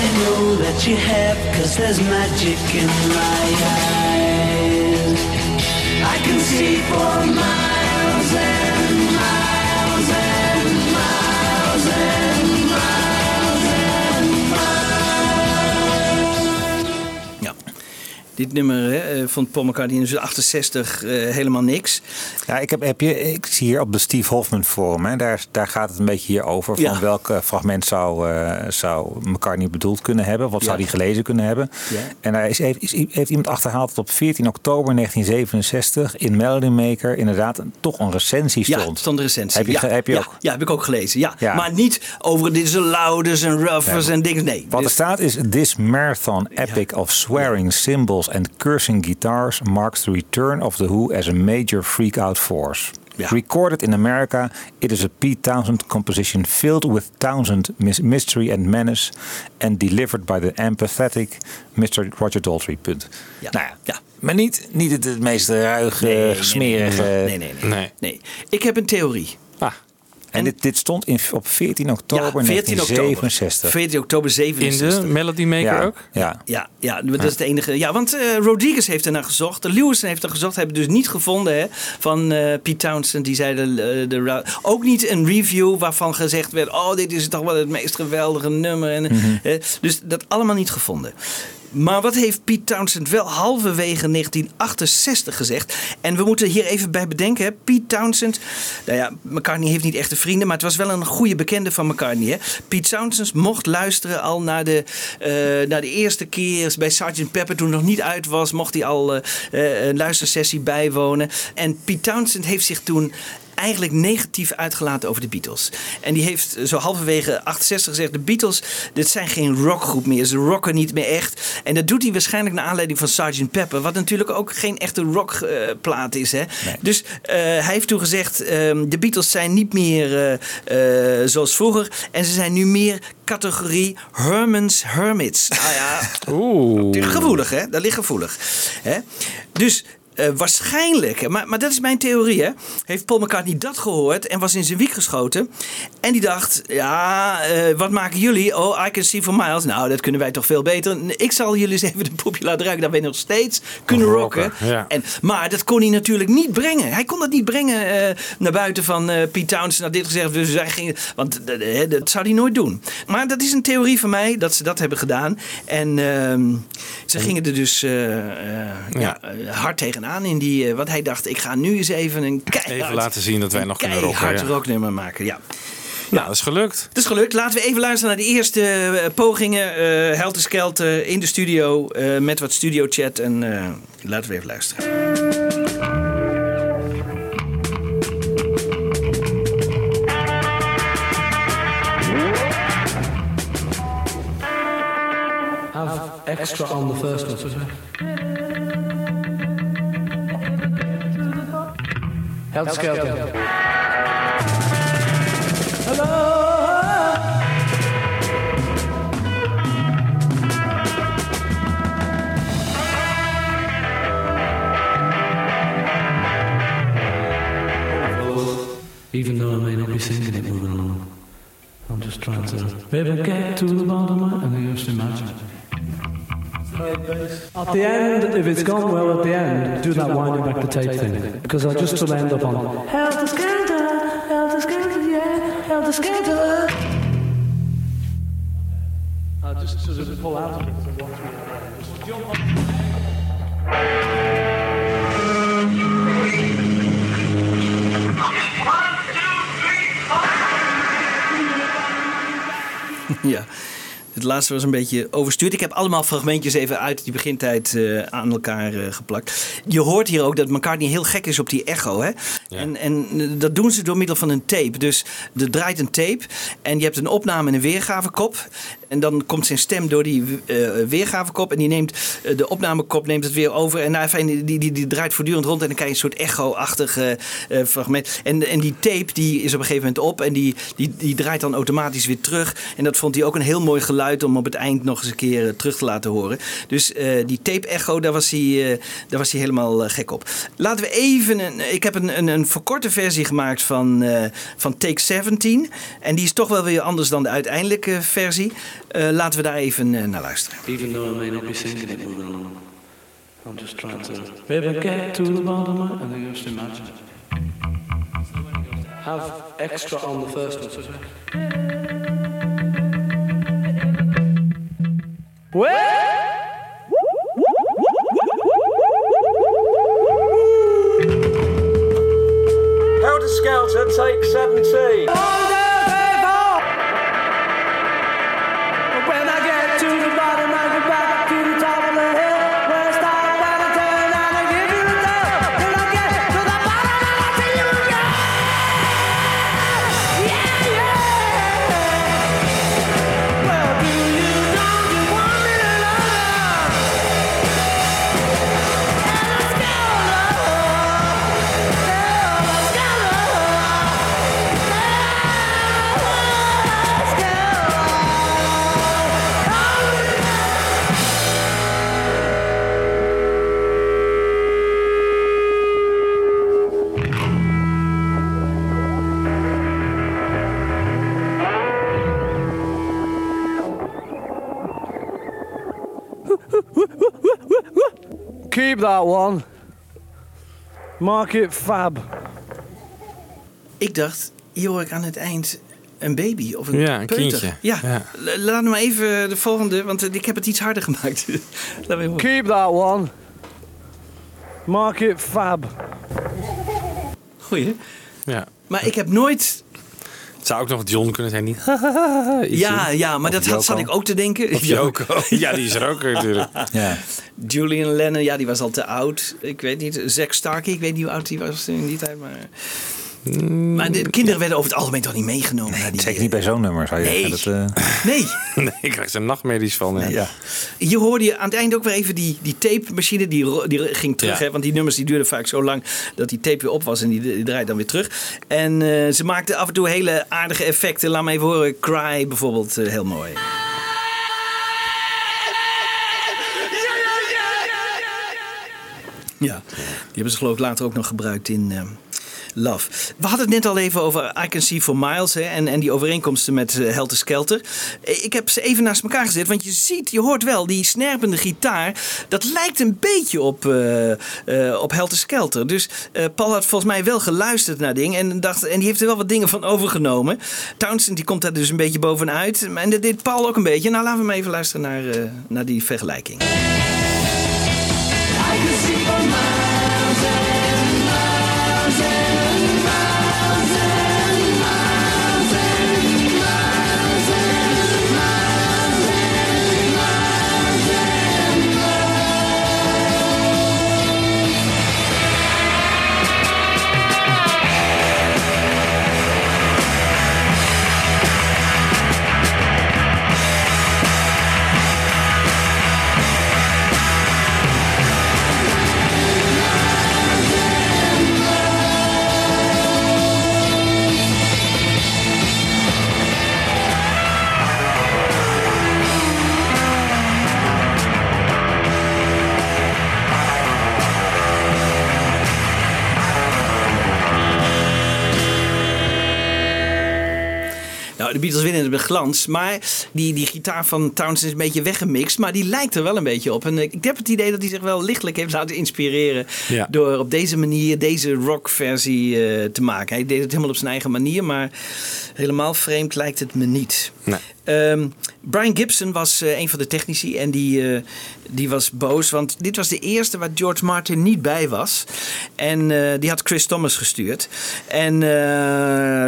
I know that you have, cause there's magic in my eyes. I can see for miles Dit nummer hè, eh, vond Paul McCartney in 68 eh, helemaal niks. Ja, ik, heb, heb je, ik zie hier op de Steve Hoffman forum, hè, daar, daar gaat het een beetje hier over. Van Ja. welk eh, fragment zou, eh, zou McCartney bedoeld kunnen hebben? Wat zou hij gelezen kunnen hebben? Ja. En daar is, heeft, is- heeft iemand achterhaald dat op 14 oktober 1967 in Melody Maker inderdaad een, toch een recensie Ja, stond. stond de recensie. Heb je, heb je ja, ook? Ja, heb ik ook gelezen. Ja. Maar niet over dit een louders en roughers en dingen. Nee. Wat er Dus- staat is: This marathon epic of swearing and cursing guitars marks the return of the Who as a major freak-out force. Recorded in America, it is a Pete Townsend composition filled with Townsend mystery and menace, and delivered by the empathetic Mr. Roger Daltrey. Punt. Ja. Nou ja, Ja. maar niet, niet het, het meest ruige, Nee, nee, smerige. Nee, nee, nee, nee. Nee. nee. Ik heb een theorie. En dit, dit stond in, op 14 oktober Ja, 14 1967. 14 oktober 67. In de Melody Maker Ja, ook? Ja. Ja, ja, dat is het enige. Ja, want eh, Rodriguez heeft er naar gezocht. Lewis heeft er gezocht. Hebben dus niet gevonden hè, van eh Pete Townsend. Die zei de, eh, de, ra- ook niet een review waarvan gezegd werd: Oh, dit is toch wel het meest geweldige nummer. En, eh, dus dat allemaal niet gevonden. Maar wat heeft Pete Townsend wel halverwege 1968 gezegd? En we moeten hier even bij bedenken. Pete Townsend, nou ja, McCartney heeft niet echte vrienden, maar het was wel een goede bekende van McCartney. Hè? Pete Townsend mocht luisteren al naar de, eh, naar de eerste keer bij Sgt. Pepper, toen nog niet uit was, mocht hij al eh, eh, een luistersessie bijwonen. En Pete Townsend heeft zich toen eigenlijk negatief uitgelaten over de Beatles. En die heeft zo halverwege 68 gezegd... de Beatles, dit zijn geen rockgroep meer. Ze rocken niet meer echt. En dat doet hij waarschijnlijk naar aanleiding van Sgt. Pepper... wat natuurlijk ook geen echte rockplaat is. Hè? Dus eh, hij heeft toen gezegd... ehm, de Beatles zijn niet meer eh, eh, zoals vroeger... en ze zijn nu meer categorie Herman's Hermits. Nou ja, Oeh. gevoelig hè? Dat ligt gevoelig. Hè? Dus... eh, waarschijnlijk, maar, maar dat is mijn theorie, hè, heeft Paul McCartney dat gehoord en was in zijn wiek geschoten. En die dacht, ja, eh, wat maken jullie? Oh, I can see for miles. Nou, dat kunnen wij toch veel beter. Ik zal jullie eens even de poepje laten ruiken dat wij nog steeds kunnen rocken. rocken, ja. En, maar dat kon hij natuurlijk niet brengen. Hij kon dat niet brengen eh, naar buiten van Pete Townsend had dit gezegd. Dus hij ging, want dat zou hij nooit doen. Maar dat is een theorie van mij dat ze dat hebben gedaan. En ehm, ze gingen er dus ja. hard tegenaan in die. eh, wat hij dacht, ik ga nu eens even een keihard, Even laten zien dat wij nog kunnen rocken. keihard Ja. rocknummer maken. Ja. Nou, dat is gelukt. Het is gelukt. Laten we even luisteren naar de eerste eh, pogingen. eh Helter Skelter in de studio eh, met wat studio chat. En eh, laten we even luisteren. Have extra on the first one. Helter Hello. Even though I may not be singing it moving along, I'm just trying to maybe get to the bottom of it and then just imagine. At the end, if it's gone well at the end, do that winding back the tape thing. Because I just of end up on Helter Skelter, Helter Skelter, yeah, Helter Skelter. I just sort of pull out of it and watch me. Just jump on. Ja. Het laatste was een beetje overstuurd. Ik heb allemaal fragmentjes even uit die begintijd eh, aan elkaar eh, geplakt. Je hoort hier ook dat McCartney heel gek is op die echo. Hè? En, en eh, dat doen ze door middel van een tape. Dus er draait een tape en je hebt een opname en een weergavekop. En dan komt zijn stem door die eh, weergavekop. En die neemt eh, de opnamekop neemt het weer over. En nou, die, die, die, draait voortdurend rond. En dan krijg je een soort echo-achtig eh, fragment. En, en die tape die is op een gegeven moment op. En die, die, die draait dan automatisch weer terug. En dat vond hij ook een heel mooi geluid om op het eind nog eens een keer terug te laten horen. Dus die tape-echo, daar was hij, daar was hij helemaal gek op. Laten we even. Een, ik heb een, een, een verkorte versie gemaakt van, van Take 17. En die is toch wel weer anders dan de uiteindelijke versie. Eh, laten we daar even eh, naar luisteren. Even though I may not be singing it moving along, I'm just trying to maybe get to the bottom and then just imagine. Have extra on the first one. Helter Skelter, take 17. Keep that one. Mark it fab. Ik dacht, hier hoor ik aan het eind een baby of een Ja, een kindje. Ja, laat me even de volgende, want eh, ik heb het iets harder gemaakt. Laat me even- Keep that one. Mark it fab. Goeie. Ja. Maar ik heb nooit... Zou ook nog John kunnen zijn, niet? Ja, ja, maar Of dat had, zat ik ook te denken. Of Yoko. Ja, die is er ook natuurlijk. Ja. Julian Lennon, ja, die was al te oud. Ik weet niet. Zack Starkey, ik weet niet hoe oud die was in die tijd. Maar, maar de kinderen werden over het algemeen toch niet meegenomen. naar die, Zeker niet bij zo'n nummer, zou je Nee. zeggen. Dat, eh, Nee. Nee, ik krijg er nachtmerries van. Ja. ja. Hier hoorde je aan het eind ook weer even die, die tape-machine. Die, die ging terug. Ja. Hè, want die nummers die duurden vaak zo lang dat die tape weer op was. En die, die draait dan weer terug. En eh, ze maakten af en toe hele aardige effecten. Laat me even horen. Cry bijvoorbeeld. eh, heel mooi. Ja, die hebben ze geloof ik later ook nog gebruikt in eh, Love. We hadden het net al even over I Can See For Miles hè, en, en die overeenkomsten met eh, Helter Skelter. Eh, Ik heb ze even naast elkaar gezet, want je ziet, je hoort wel, die snerpende gitaar, dat lijkt een beetje op, eh, eh, op Helter Skelter. Dus Paul had volgens mij wel geluisterd naar ding en, dacht, en die heeft er wel wat dingen van overgenomen. Townsend die komt daar dus een beetje bovenuit. En dat deed Paul ook een beetje. Nou, laten we maar even luisteren naar, naar die vergelijking. Glans. Maar die, die gitaar van Townsend is een beetje weggemixt. Maar die lijkt er wel een beetje op. En eh, ik heb het idee dat hij zich wel lichtelijk heeft laten inspireren. Ja. Door op deze manier deze rockversie eh te maken. Hij deed het helemaal op zijn eigen manier. Maar helemaal vreemd lijkt het me niet. Nee. Ehm, Brian Gibson was eh, een van de technici en die, eh, die was boos. Want dit was de eerste waar George Martin niet bij was. En eh, die had Chris Thomas gestuurd. En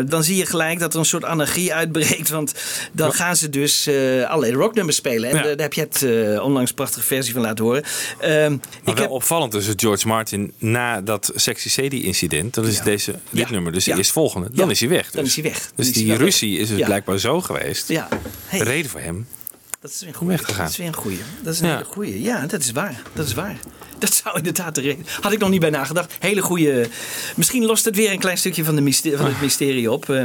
dan zie je gelijk dat er een soort anarchie uitbreekt. Want dan gaan ze dus allerlei rocknummers spelen. En Ja. daar heb je het onlangs prachtige versie van laten horen. Ehm, Maar ik wel heb, opvallend dus George Martin na dat Sexy Sadie incident, dat is Ja. deze, dit Ja. nummer, dus de eerstvolgende, dan is hij weg. Dan dus. is hij weg. Dan Dus die ruzie is dus Ja. blijkbaar zo geweest. ja, hey, De reden voor hem. dat is weer een goeie. gaan. Dat is weer een goeie. Dat is een Ja. hele goeie. Ja, dat is waar. Dat is waar. Dat zou inderdaad de reden. Had ik nog niet bij nagedacht. Hele goede. Misschien lost het weer een klein stukje van, de mysterie, van het mysterie op. Eh,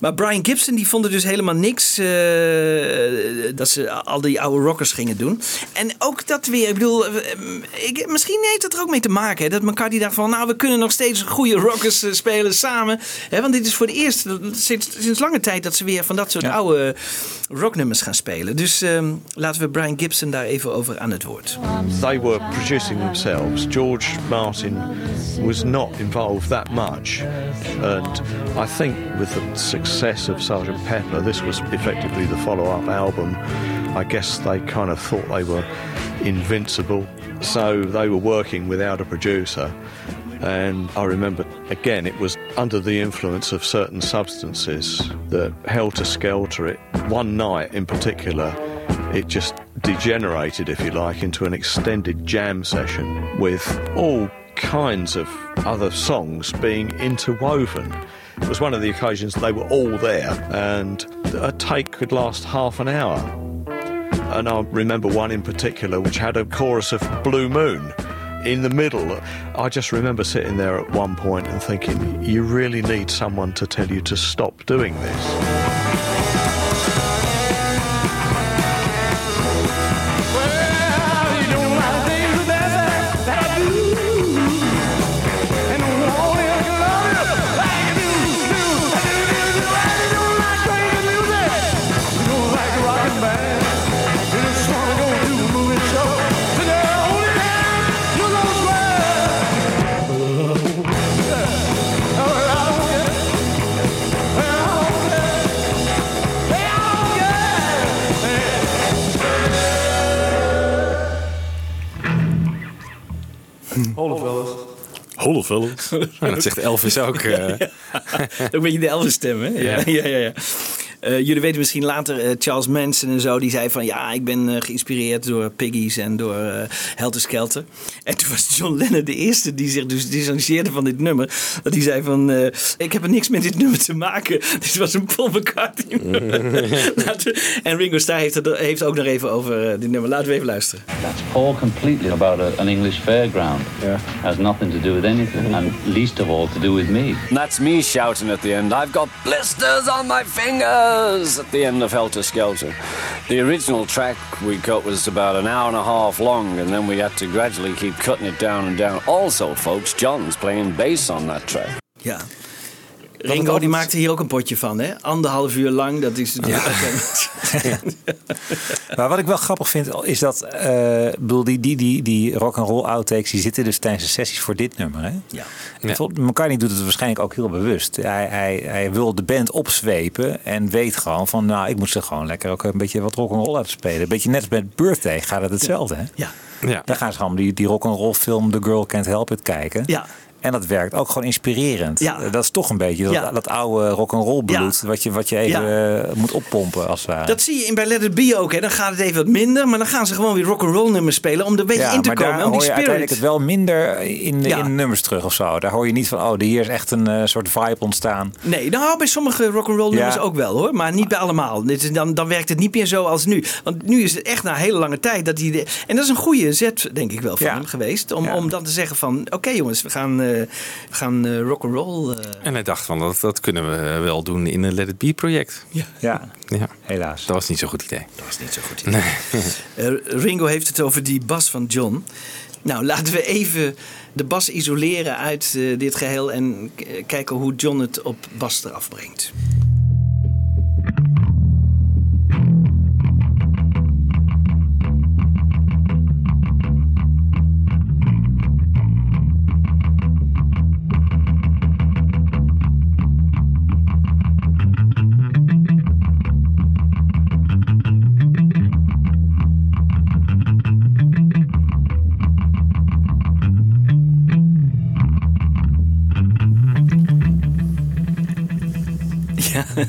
maar Brian Gibson die vond er dus helemaal niks eh, dat ze al die oude rockers gingen doen. En ook dat weer. Ik bedoel, eh, ik, misschien heeft het er ook mee te maken. Hè, dat McCarthy dacht van, nou, we kunnen nog steeds goede rockers spelen samen. Hè, want dit is voor de eerste sinds, sinds lange tijd dat ze weer van dat soort Ja. oude rocknummers gaan spelen. Dus ehm, laten we Brian Gibson daar even over aan het woord. They were producing themselves. George Martin was not involved that much. And I think with the success of Sgt. Pepper, this was effectively the follow up album. I guess they kind of thought they were invincible. So they were working without a producer. And I remember, again, it was under the influence of certain substances that helter skelter it. One night in particular, it just degenerated, if you like, into an extended jam session with all kinds of other songs being interwoven. It was one of the occasions they were all there, and a take could last half an hour. And I remember one in particular which had a chorus of Blue Moon in the middle. I just remember sitting there at one point and thinking, you really need someone to tell you to stop doing this. Hallo fellas. En dat zegt Elvis ook. eh. Ook een beetje de Elvis stem, hè? Ja, Ja. ja, Eh, jullie weten misschien later, eh, Charles Manson en zo, die zei van ja, ik ben eh, geïnspireerd door Piggies en door Helter Skelter. En toen was John Lennon de eerste die zich dus distancieerde van dit nummer. Dat die zei van, eh, ik heb er niks met dit nummer te maken. Dit was een Paul McCartney en Ringo Starr heeft, het, heeft ook nog even over dit nummer. Laten we even luisteren. That's all completely about a, an English fairground. Has nothing to do with anything, and least of all to do with me. That's me shouting at the end. I've got blisters on my fingers at the end of Helter Skelter. The original track we cut was about an hour and a half long, and then we had to gradually keep cutting it down and down. Also, folks, John's playing bass on that track. Ja. Ringo die maakte hier ook een potje van, hè? Anderhalf uur lang, dat is... Maar wat ik wel grappig vind, is dat eh, ik bedoel, die, die, die, die rock and roll outtakes die zitten dus tijdens de sessies voor dit nummer. Hè? Ja. McCartney doet het waarschijnlijk ook heel bewust. Hij, hij, hij wil de band opzwepen en weet gewoon van, nou, ik moet ze gewoon lekker ook een beetje wat rock and roll laten spelen. Een beetje net als met Birthday gaat het hetzelfde. Hè? Ja. Ja. Daar gaan ze gewoon die, die rock and roll film The Girl Can't Help It kijken. Ja. En dat werkt ook gewoon inspirerend. Ja. Dat is toch een beetje dat, Ja. dat oude rock and roll bloed wat, je, wat je even eh, moet oppompen als het ware. Dat zie je in bij Let It Be ook. Hè. Dan gaat het even wat minder. Maar dan gaan ze gewoon weer rock'n'roll nummers spelen. Om er een beetje in te maar komen. daar Om hoor die je spirit. uiteindelijk het wel minder in, in nummers terug of zo. Daar hoor je niet van, oh, hier is echt een eh, soort vibe ontstaan. Nee, nou bij sommige rock'n'roll nummers ook wel hoor. Maar niet bij allemaal. Dan, dan werkt het niet meer zo als nu. Want nu is het echt na een hele lange tijd dat. De, en dat is een goede zet denk ik wel van hem geweest. Om, om dan te zeggen van... Oké jongens, we gaan, eh we gaan eh, rock'n'roll... eh, En hij dacht van, dat, dat kunnen we wel doen in een Let It Be project. Ja. Ja, Ja. helaas. Dat was niet zo'n goed idee. Dat was niet zo goed. Eh, Ringo heeft het over die bas van John. Nou, laten we even de bas isoleren uit eh, dit geheel en kijken hoe John het op bas eraf brengt. Ja.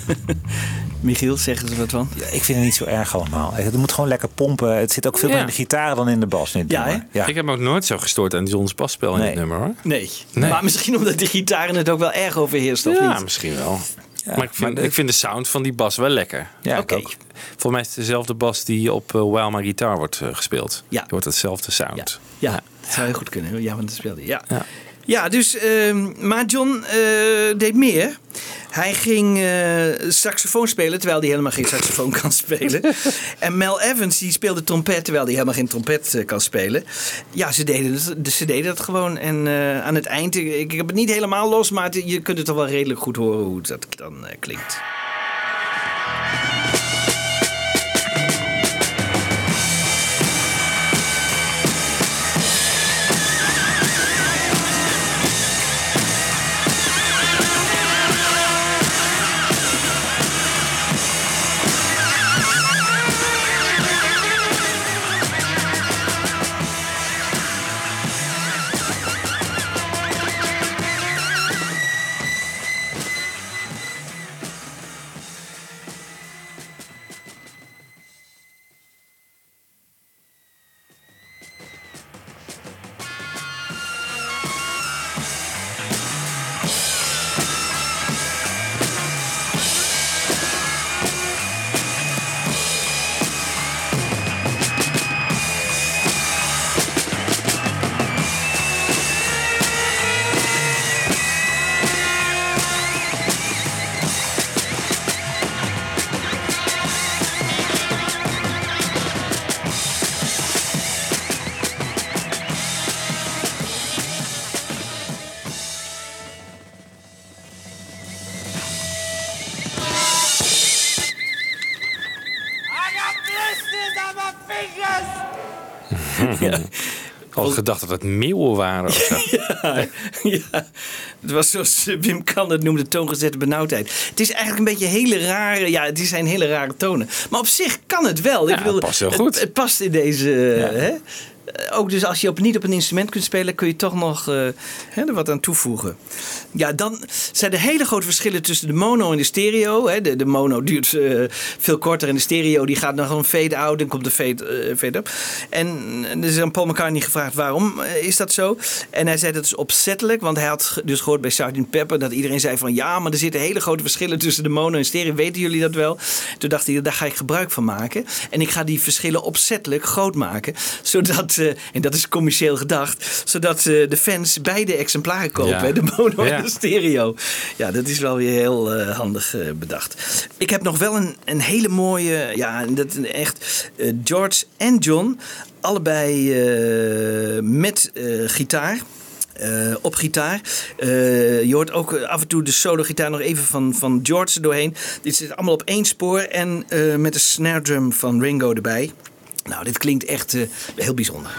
Michiel, zeggen ze wat van? Ja, ik vind het niet zo erg allemaal. Het moet gewoon lekker pompen. Het zit ook veel meer Ja. in de gitaar dan in de bas. in dit Ja, nummer. ja. Ik heb me ook nooit zo gestoord aan John's basspel in Nee. dit nummer hoor. Nee. Nee. Maar misschien omdat de gitaren het ook wel erg overheerst, of ja, niet? misschien wel. Ja, maar ik vind, maar de- ik vind de sound van die bas wel lekker. Ja, Oké. ook. Volgens mij is het dezelfde bas die op uh, While My Guitar wordt eh, gespeeld. Ja. Je hoort hetzelfde sound. Ja, dat zou heel goed kunnen. Ja, want dat speelde hij. Ja. Ja. Dus, ehm, maar John eh, deed meer. Hij ging eh, saxofoon spelen terwijl hij helemaal geen saxofoon kan spelen. en Mel Evans die speelde trompet terwijl hij helemaal geen trompet eh, kan spelen. Ja, ze deden, het, ze deden dat gewoon. En aan het eind, ik, ik heb het niet helemaal los, maar het- je kunt het toch wel redelijk goed horen hoe dat dan klinkt. Al gedacht dat het meeuwen waren of zo. ja, ja, het was zoals Wim Kan het noemde, toongezette benauwdheid. Het is eigenlijk een beetje hele rare, ja, het zijn hele rare tonen. Maar op zich kan het wel. Ja, het past heel het- goed. Het, past in deze, Ja. hè? Eh, ook dus als je op, niet op een instrument kunt spelen, kun je toch nog eh, hè, er wat aan toevoegen. Ja, dan zijn er hele grote verschillen tussen de mono en de stereo. Hè. De, de mono duurt eh, veel korter en de stereo die gaat nog een fade-out en komt de fade, eh, fade-up. En er is aan Paul McCartney gevraagd waarom is dat zo. En hij zei dat is opzettelijk, want hij had dus gehoord bij Sgt. Pepper dat iedereen zei van ja, maar er zitten hele grote verschillen tussen de mono en stereo. Weten jullie dat wel? Toen dacht hij, daar ga ik gebruik van maken. En ik ga die verschillen opzettelijk groot maken. Zodat, en dat is commercieel gedacht, zodat eh, de fans beide exemplaren kopen. Ja. De mono en de stereo. Ja, dat is wel weer heel eh, handig eh, bedacht. Ik heb nog wel een, een hele mooie, ja, dat echt eh, George en John, allebei met gitaar. op gitaar. Je hoort ook af en toe de solo-gitaar nog even van, van George er doorheen. Dit zit allemaal op één spoor en met de snare drum van Ringo erbij. Nou, dit klinkt echt eh, heel bijzonder.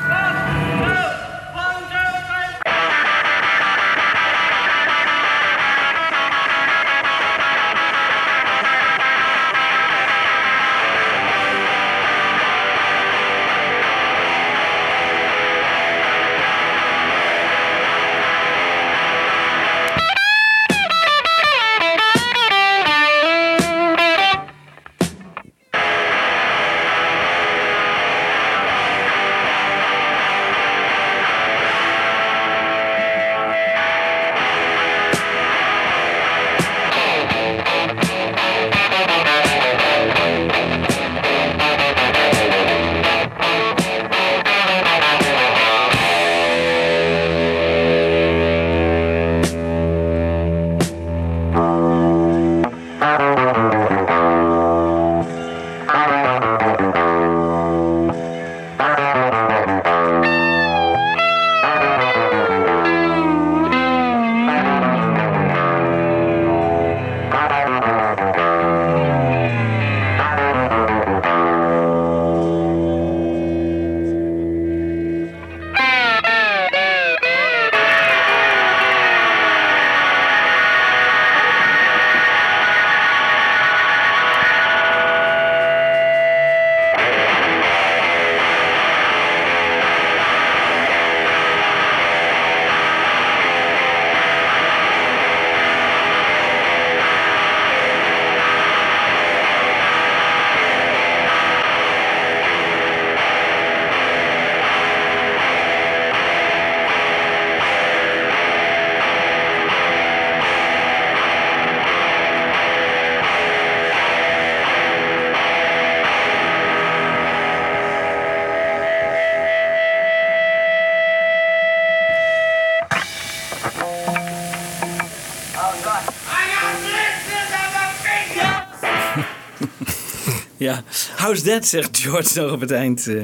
How's that, zegt George nog op het eind. eh.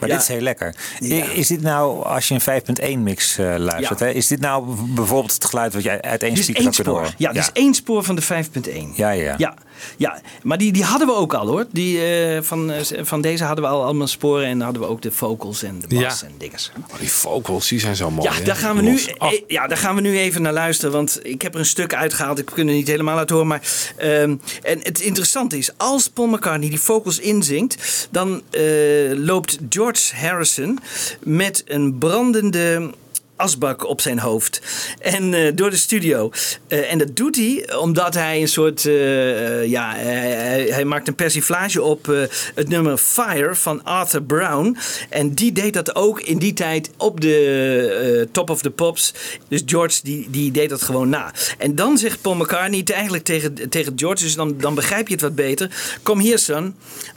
Maar ja. dit is heel lekker. Is dit nou, als je een 5.1 mix eh, luistert, Ja. hè, is dit nou bijvoorbeeld het geluid wat jij uit één is speaker zou kunnen horen? Ja, dit is één spoor van de 5.1. Ja, ja. Ja, ja, maar die, die hadden we ook al hoor. Die, eh, van, eh, van deze hadden we al allemaal sporen en hadden we ook de vocals en de bas Ja. en dinges. Oh, die vocals, die zijn zo mooi. Ja, hè? daar gaan, we nu. Oh, eh, ja, daar gaan we nu even naar luisteren. Want ik heb er een stuk uitgehaald. Ik kan er niet helemaal laten horen. Maar, ehm, en het interessante is, als Paul McCartney die vocals inzingt... dan eh, loopt George Harrison met een brandende asbak op zijn hoofd. En eh, door de studio. Eh, en dat doet hij omdat hij een soort... eh, ja, hij, hij, maakt een persiflage op het nummer Fire van Arthur Brown. En die deed dat ook in die tijd op de Top of the Pops. Dus George die, die deed dat gewoon na. En dan zegt Paul McCartney eigenlijk tegen, tegen George... dus dan, dan begrijp je het wat beter. Come here, son.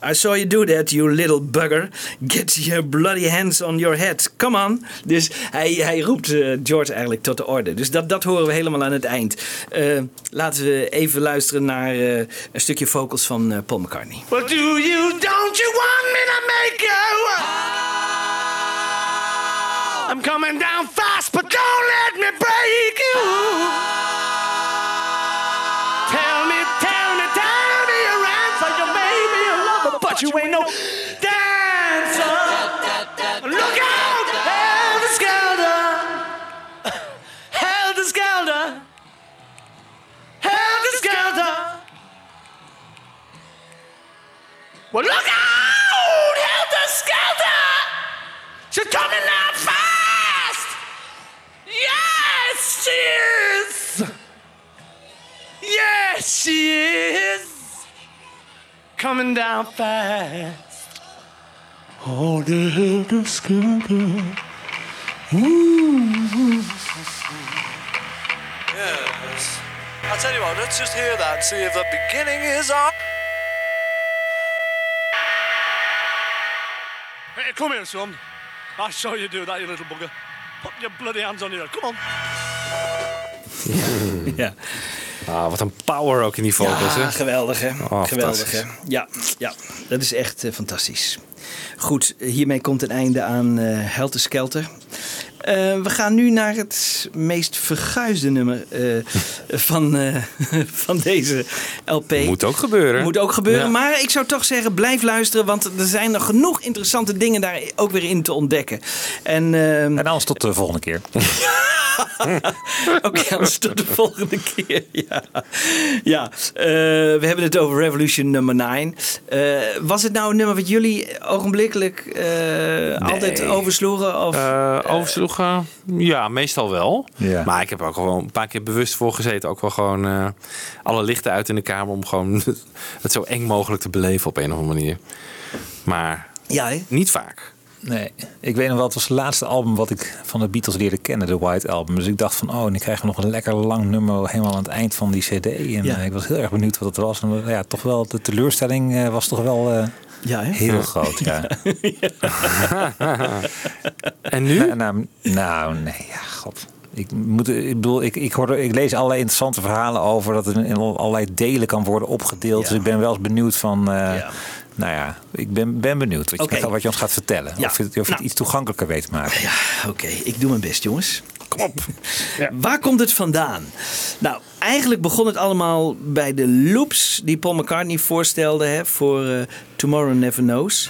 I saw you do that, you little bugger. Get your bloody hands on your head. Come on. Dus hij, hij roept George eigenlijk tot de orde. Dus dat, dat horen we helemaal aan het eind. Eh, laten we even luisteren naar eh, een stukje vocals van eh, Paul McCartney. Well, do you, don't you want me to make you? I'm coming down fast, but don't let me break you. Tell me, tell me, tell me your answer. You may be a lover, but you ain't no Well, look out! Helter Skelter! She's coming down fast! Yes, she is! Yes, she is! Coming down fast. Oh, the Helter Skelter. Yes. I tell you what, let's just hear that, and see if the beginning is up. Hey, come here, son. I'll show you do that, you little bugger. Put your bloody hands on your head. Come on. ja. Ah, wat een power ook in die vocals, Ja, hè? geweldig hè. Oh, geweldig hè. Ja, ja, dat is echt eh, fantastisch. Goed, hiermee komt een einde aan eh Helter Skelter. Eh, we gaan nu naar het meest verguisde nummer eh, van, eh, van deze LP. Moet ook gebeuren. Moet ook gebeuren. Ja. Maar ik zou toch zeggen, blijf luisteren. Want er zijn nog genoeg interessante dingen daar ook weer in te ontdekken. En, ehm, En anders tot de volgende keer. Oké, anders tot de volgende keer. Ja, ja eh, we hebben het over Revolution nummer 9. Eh, was het nou een nummer wat jullie ogenblikkelijk eh, altijd oversloegen? Of, Eh, Ja, meestal wel. Ja. Maar ik heb er ook gewoon een paar keer bewust voor gezeten. Ook wel gewoon eh, alle lichten uit in de kamer om gewoon het zo eng mogelijk te beleven op een of andere manier. Maar ja, niet vaak. Nee, ik weet nog wel, het was het laatste album wat ik van de Beatles leerde kennen, de White Album. Dus ik dacht van, oh, en ik krijg nog een lekker lang nummer helemaal aan het eind van die cd. En Ja. eh, ik was heel erg benieuwd wat het was. En eh, ja, toch wel, de teleurstelling was toch wel Ja, hè? heel groot. Ja. En nu? Nou, nou, nou, nee, ja, god. Ik, moet, ik bedoel, ik, ik, hoor, ik lees allerlei interessante verhalen over dat het in allerlei delen kan worden opgedeeld. Dus ik ben wel eens benieuwd van. eh, Nou ja, ik ben, ben benieuwd wat je, wat je ons gaat vertellen. Ja. Of je, of je het Nou. iets toegankelijker weet te maken. Ja, oké. Ik doe mijn best, jongens. Kom op. Waar komt het vandaan? Nou, eigenlijk begon het allemaal bij de loops die Paul McCartney voorstelde hè, voor eh, Tomorrow Never Knows.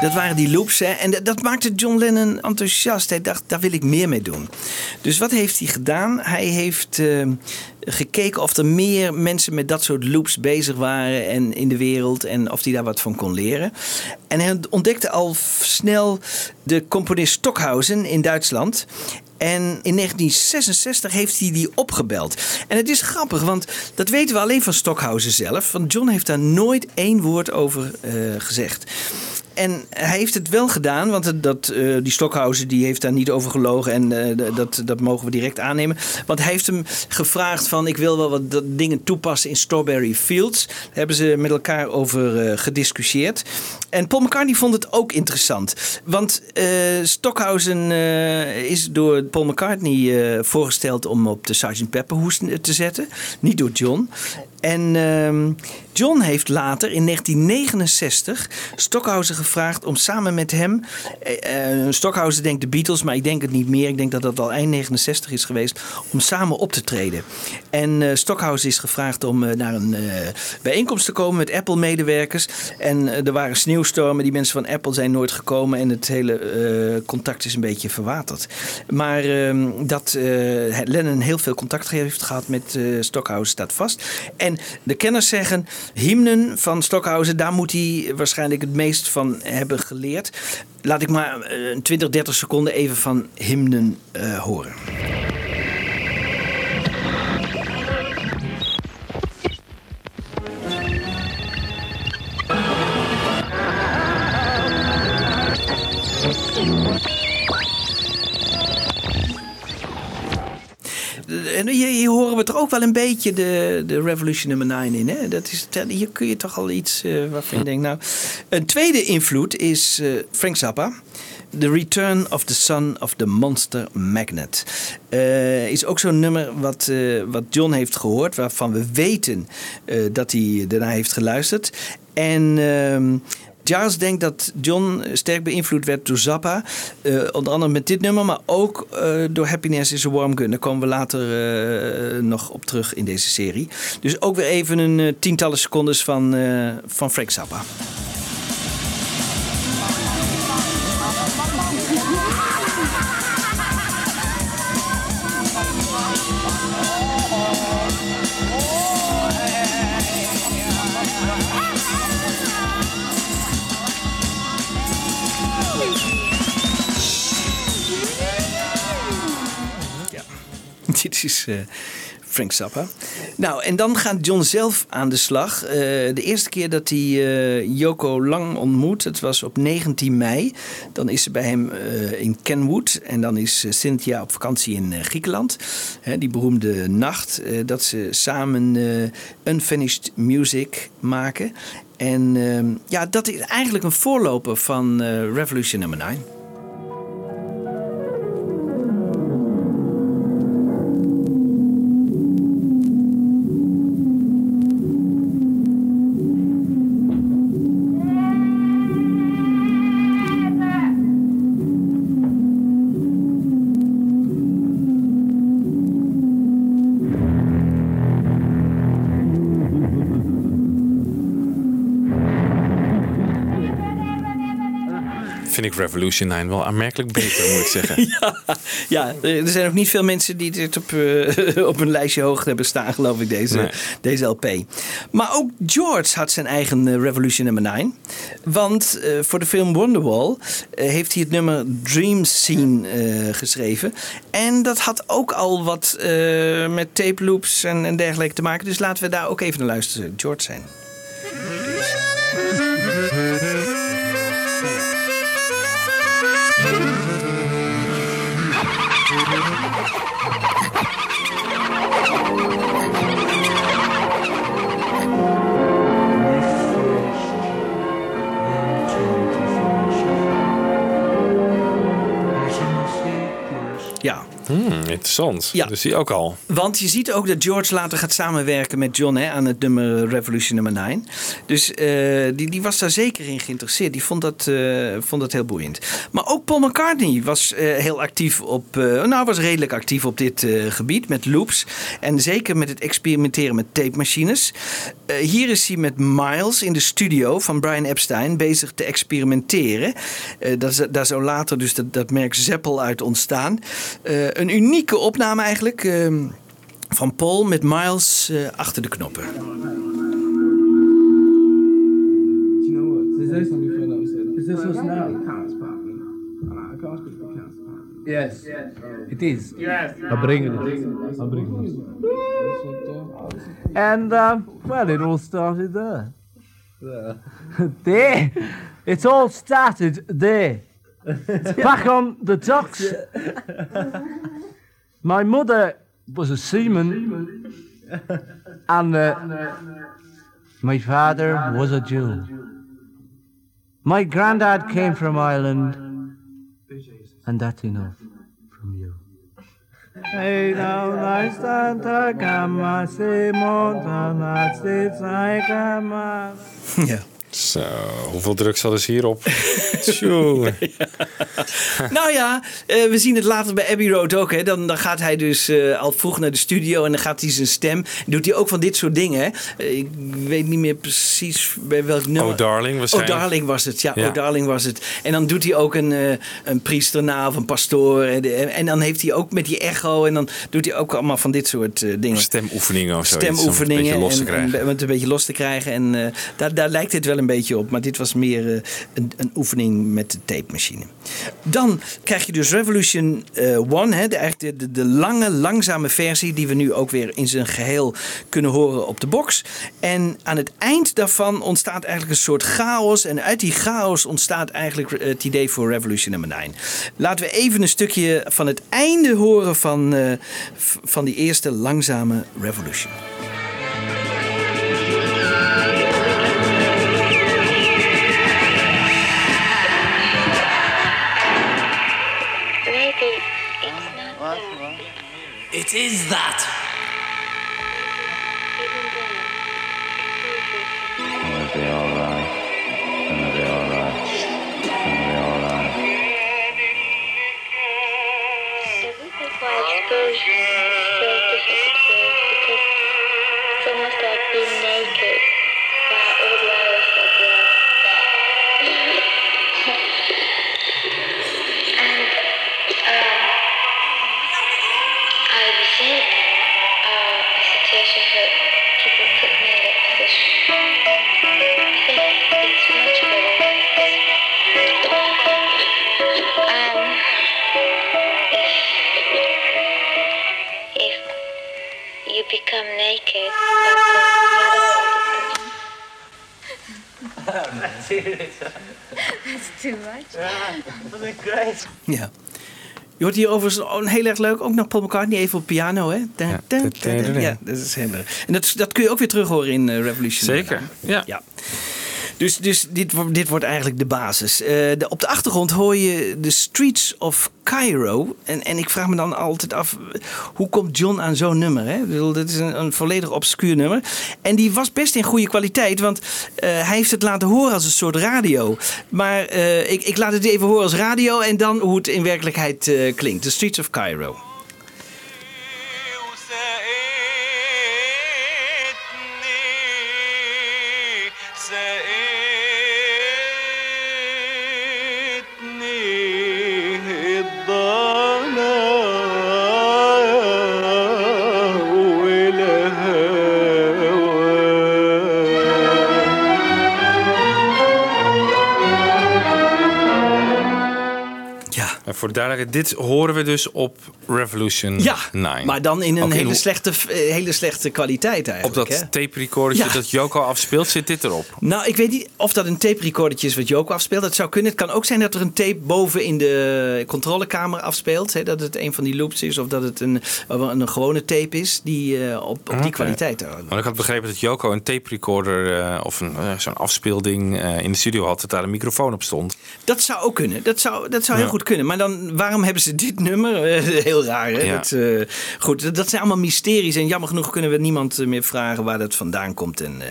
Dat waren die loops. Hè? En dat, maakte John Lennon enthousiast. Hij dacht, daar wil ik meer mee doen. Dus wat heeft hij gedaan? Hij heeft eh, gekeken of er meer mensen met dat soort loops bezig waren en in de wereld. En of hij daar wat van kon leren. En hij ontdekte al snel de componist Stockhausen in Duitsland. En in 1966 heeft hij die opgebeld. En het is grappig, want dat weten we alleen van Stockhausen zelf. Want John heeft daar nooit één woord over eh, gezegd. En hij heeft het wel gedaan, want dat, eh, die Stockhausen die heeft daar niet over gelogen. En eh, dat, dat mogen we direct aannemen. Want hij heeft hem gevraagd van ik wil wel wat dingen toepassen in Strawberry Fields. Daar hebben ze met elkaar over eh, gediscussieerd. En Paul McCartney vond het ook interessant. Want Stockhausen is door Paul McCartney voorgesteld om op de Sgt. Pepper hoes te zetten. Niet door John. En ehm, John heeft later in 1969 Stockhausen gevraagd om samen met hem. eh, eh, Stockhausen denkt de Beatles, maar ik denk het niet meer. Ik denk dat dat al eind 69 is geweest. Om samen op te treden. En eh Stockhausen is gevraagd om naar een bijeenkomst te komen met Apple-medewerkers. En er waren sneeuwstormen. Die mensen van Apple zijn nooit gekomen. En het hele contact is een beetje verwaterd. Maar ehm, dat Lennon heel veel contact heeft gehad met Stockhausen staat vast. En de kenners zeggen, hymnen van Stockhausen, daar moet hij waarschijnlijk het meest van hebben geleerd. Laat ik maar eh, een 20, 30 seconden even van hymnen eh, horen. En hier, hier horen we toch ook wel een beetje de, de Revolution nummer 9 in. Hè? Dat is, hier kun je toch al iets eh, waarvan je denkt... Nou, een tweede invloed is eh, Frank Zappa. The Return of the Son of the Monster Magnet. Eh, is ook zo'n nummer wat, wat John heeft gehoord. Waarvan we weten dat hij daarna heeft geluisterd. En... Giles denkt dat John sterk beïnvloed werd door Zappa. Eh, onder andere met dit nummer, maar ook eh, door Happiness is a Warm Gun. Daar komen we later eh, nog op terug in deze serie. Dus ook weer even een tientallen secondes van, van Frank Zappa. Dit is eh, Frank Zappa. Nou, en dan gaat John zelf aan de slag. Eh, de eerste keer dat hij eh, Yoko Lang ontmoet, het was op 19 mei. Dan is ze bij hem in Kenwood. En dan is Cynthia op vakantie in Griekenland. Die beroemde nacht dat ze samen Unfinished Music maken. En ehm, ja, dat is eigenlijk een voorloper van Revolution Number 9. Revolution 9 wel aanmerkelijk beter, moet ik zeggen. ja, ja, er zijn ook niet veel mensen die dit op, eh, op een lijstje hoog hebben staan, geloof ik, deze, Nee. deze LP. Maar ook George had zijn eigen eh, Revolution nummer 9. Want eh, voor de film Wonderwall heeft hij het nummer Dream Scene geschreven. En dat had ook al wat met tape loops en, en dergelijke te maken. Dus laten we daar ook even naar luisteren. George zijn. Hmm, interessant. Ja. Dus die ook al. Want je ziet ook dat George later gaat samenwerken met John hè, aan het nummer Revolution nummer 9. Dus eh, die, die was daar zeker in geïnteresseerd. Die vond dat, eh, vond dat heel boeiend. Maar ook Paul McCartney was eh, heel actief op, nou was redelijk actief op dit gebied met loops. En zeker met het experimenteren met tape machines. Eh, hier is hij met Miles in de studio van Brian Epstein bezig te experimenteren. Eh, is, daar zou later dus dat, dat merk Zeppel uit ontstaan. Eh, een unieke opname eigenlijk eh, van Paul met Miles eh, achter de knoppen. Is this Is this us now? Yes. It is. Yes. I bring it. I bring it. And uh, well, it all started there. there. It all started there. Back on the docks. My mother was a seaman, and uh, my father was a Jew. My granddad came from Ireland, and that's enough from you. Hey, now I stand to come, I say, Mountain, I say, I come, Ja. Zo, hoeveel drugs hadden ze hierop? Tjonge. nou ja, eh, we zien het later bij Abbey Road ook. Hè. Dan, dan gaat hij dus eh, al vroeg naar de studio en dan gaat hij zijn stem. Doet hij ook van dit soort dingen. Hè. Eh, ik weet niet meer precies bij welk nummer. Oh Darling Oh waarschijnlijk. Darling was het, ja. Ja. Oh Darling was het. En dan doet hij ook een, een priester na of een pastoor. En, en dan heeft hij ook met die echo. En dan doet hij ook allemaal van dit soort dingen. Stemoefeningen of zo. Stemoefeningen. Om het een beetje los te en- krijgen. En, om het een beetje los te krijgen. En daar, daar lijkt het wel een beetje op. Maar dit was meer een, een oefening met de tape machine. Dan krijg je dus Revolution eh, One. Hè, de, de, de, lange, langzame versie. Die we nu ook weer in zijn geheel kunnen horen op de box. En aan het eind daarvan ontstaat eigenlijk een soort chaos. En uit die chaos ontstaat eigenlijk eh, het idee voor Revolution nummer 9. Laten we even een stukje van het einde horen van, eh, van die eerste langzame Revolution. It is that. Okay. That's too much. Wasn't it great? Ja. Je hoort hier overigens heel erg leuk, ook nog Paul McCartney even op piano, hè? Dun. Ja, dat is heel erg. En dat, dat kun je ook weer terug horen in eh, Revolution. Zeker, ja. ja. Dus, dus dit, dit wordt eigenlijk de basis. Eh, de, op de achtergrond hoor je de Streets of Cairo. En, en ik vraag me dan altijd af, hoe komt John aan zo'n nummer? Hè? Dat is een, een volledig obscuur nummer. En die was best in goede kwaliteit, want eh, hij heeft het laten horen als een soort radio. Maar eh, ik, ik laat het even horen als radio en dan hoe het in werkelijkheid klinkt. The Streets of Cairo. Duidelijkheid, dit horen we dus op Revolution Ja, 9. maar dan in een hele, slechte, eh, hele slechte kwaliteit Op eigenlijk. dat hè? tape recordertje Ja. dat Joko afspeelt, zit dit erop. Nou, ik weet niet of dat een tape recordertje is wat Joko afspeelt. Dat zou kunnen. Het kan ook zijn dat er een tape boven in de controlekamer afspeelt. Hè, dat het een van die loops is. Of dat het een, een, gewone tape is die eh, op, op die kwaliteit. Maar ik had begrepen dat Joko een tape recorder eh, of een, zo'n afspeelding in de studio had, dat daar een microfoon op stond. Dat zou ook kunnen. Dat zou, dat zou heel goed kunnen. Maar dan, waarom hebben ze dit nummer? Eh, heel raar, hè? Ja. Dat, eh, goed, dat, dat zijn allemaal mysteries. En jammer genoeg kunnen we niemand eh, meer vragen waar dat vandaan komt. En, eh,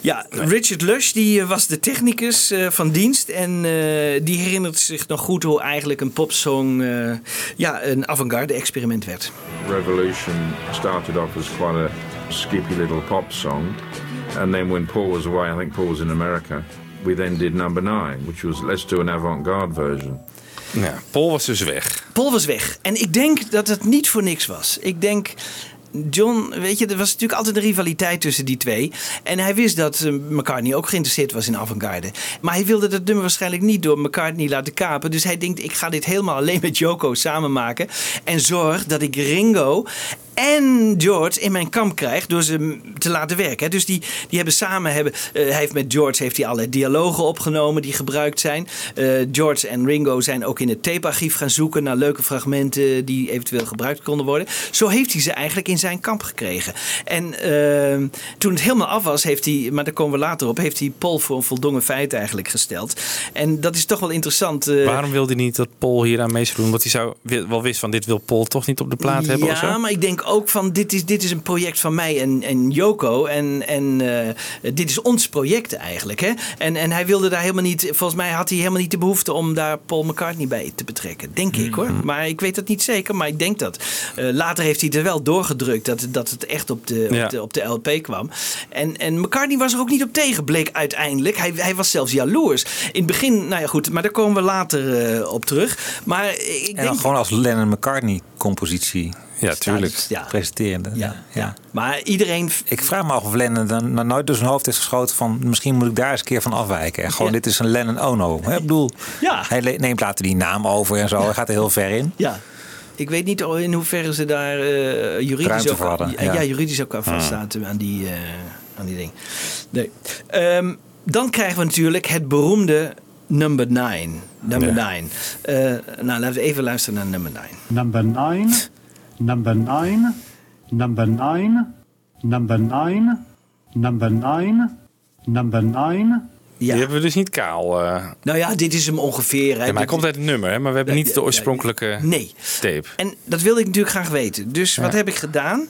ja, Richard Lush die, was de technicus eh, van dienst. En eh, die herinnert zich nog goed hoe eigenlijk een popsong eh, ja, een avant-garde experiment werd. Revolution started off as quite a skippy little pop song, and then when Paul was away, I think Paul was in America. We then did number nine, which was let's do an avant-garde version. Ja, Paul was dus weg. Paul was weg. En ik denk dat het niet voor niks was. Ik denk. John, weet je, er was natuurlijk altijd een rivaliteit tussen die twee. En hij wist dat eh, McCartney ook geïnteresseerd was in avant-garde. Maar hij wilde dat nummer waarschijnlijk niet door McCartney laten kapen. Dus hij denkt, ik ga dit helemaal alleen met Joko samen maken. En zorg dat ik Ringo en George in mijn kamp krijg door ze te laten werken. Dus die, die hebben samen, hebben, eh, hij heeft met George heeft hij allerlei dialogen opgenomen die gebruikt zijn. Eh, George en Ringo zijn ook in het tapearchief gaan zoeken naar leuke fragmenten die eventueel gebruikt konden worden. Zo heeft hij ze eigenlijk in zijn kamp gekregen. En eh, toen het helemaal af was, heeft hij, maar daar komen we later op, heeft hij Paul voor een voldongen feit eigenlijk gesteld. En dat is toch wel interessant. eh, Waarom wilde hij niet dat Paul hier aan mee zou doen? Want hij zou wel wist van dit wil Paul toch niet op de plaat hebben of zo? Ja, maar ik denk ook van dit is, dit is een project van mij en, en Joko. En, en eh, dit is ons project eigenlijk. Hè? En, en hij wilde daar helemaal niet, volgens mij had hij helemaal niet de behoefte om daar Paul McCartney bij te betrekken. Denk ik hoor. Maar ik weet dat niet zeker, maar ik denk dat. Eh, later heeft hij er wel doorgedrukt dat, dat het echt op de, Ja. op de, op de LP kwam. En, en McCartney was er ook niet op tegen, bleek uiteindelijk. Hij, hij was zelfs jaloers. In het begin, nou ja goed, maar daar komen we later eh, op terug. Maar ik En denk... gewoon als Lennon McCartney compositie. Ja, tuurlijk. Ja. Presenteren. Ja, ja. Maar iedereen... Ik vraag me af of Lennon dan nou nooit door zijn hoofd is geschoten van... misschien moet ik daar eens een keer van afwijken. En gewoon, Ja. dit is een Lennon Ono. Hè? Ik bedoel, Ja. hij neemt later die naam over en zo. Hij gaat er heel ver in. Ja. Ik weet niet in hoeverre ze daar eh, juridisch, ook, voor hadden, ja, juridisch ook aan Hmm. vaststaan aan die, eh, aan die ding. Nee. Ehm, dan krijgen we natuurlijk het beroemde number 9. Number Ja. 9. nou, laten we even luisteren naar number 9. Number nine, number nine, number nine, number nine, number nine, number nine. Die hebben we dus niet kaal. eh. Nou ja, dit is hem ongeveer. Hè. Ja, maar hij Dit- komt uit het nummer, hè? maar we hebben Ja, niet ja, de ja, oorspronkelijke Nee. tape. En dat wilde ik natuurlijk graag weten. Dus wat Ja. heb ik gedaan?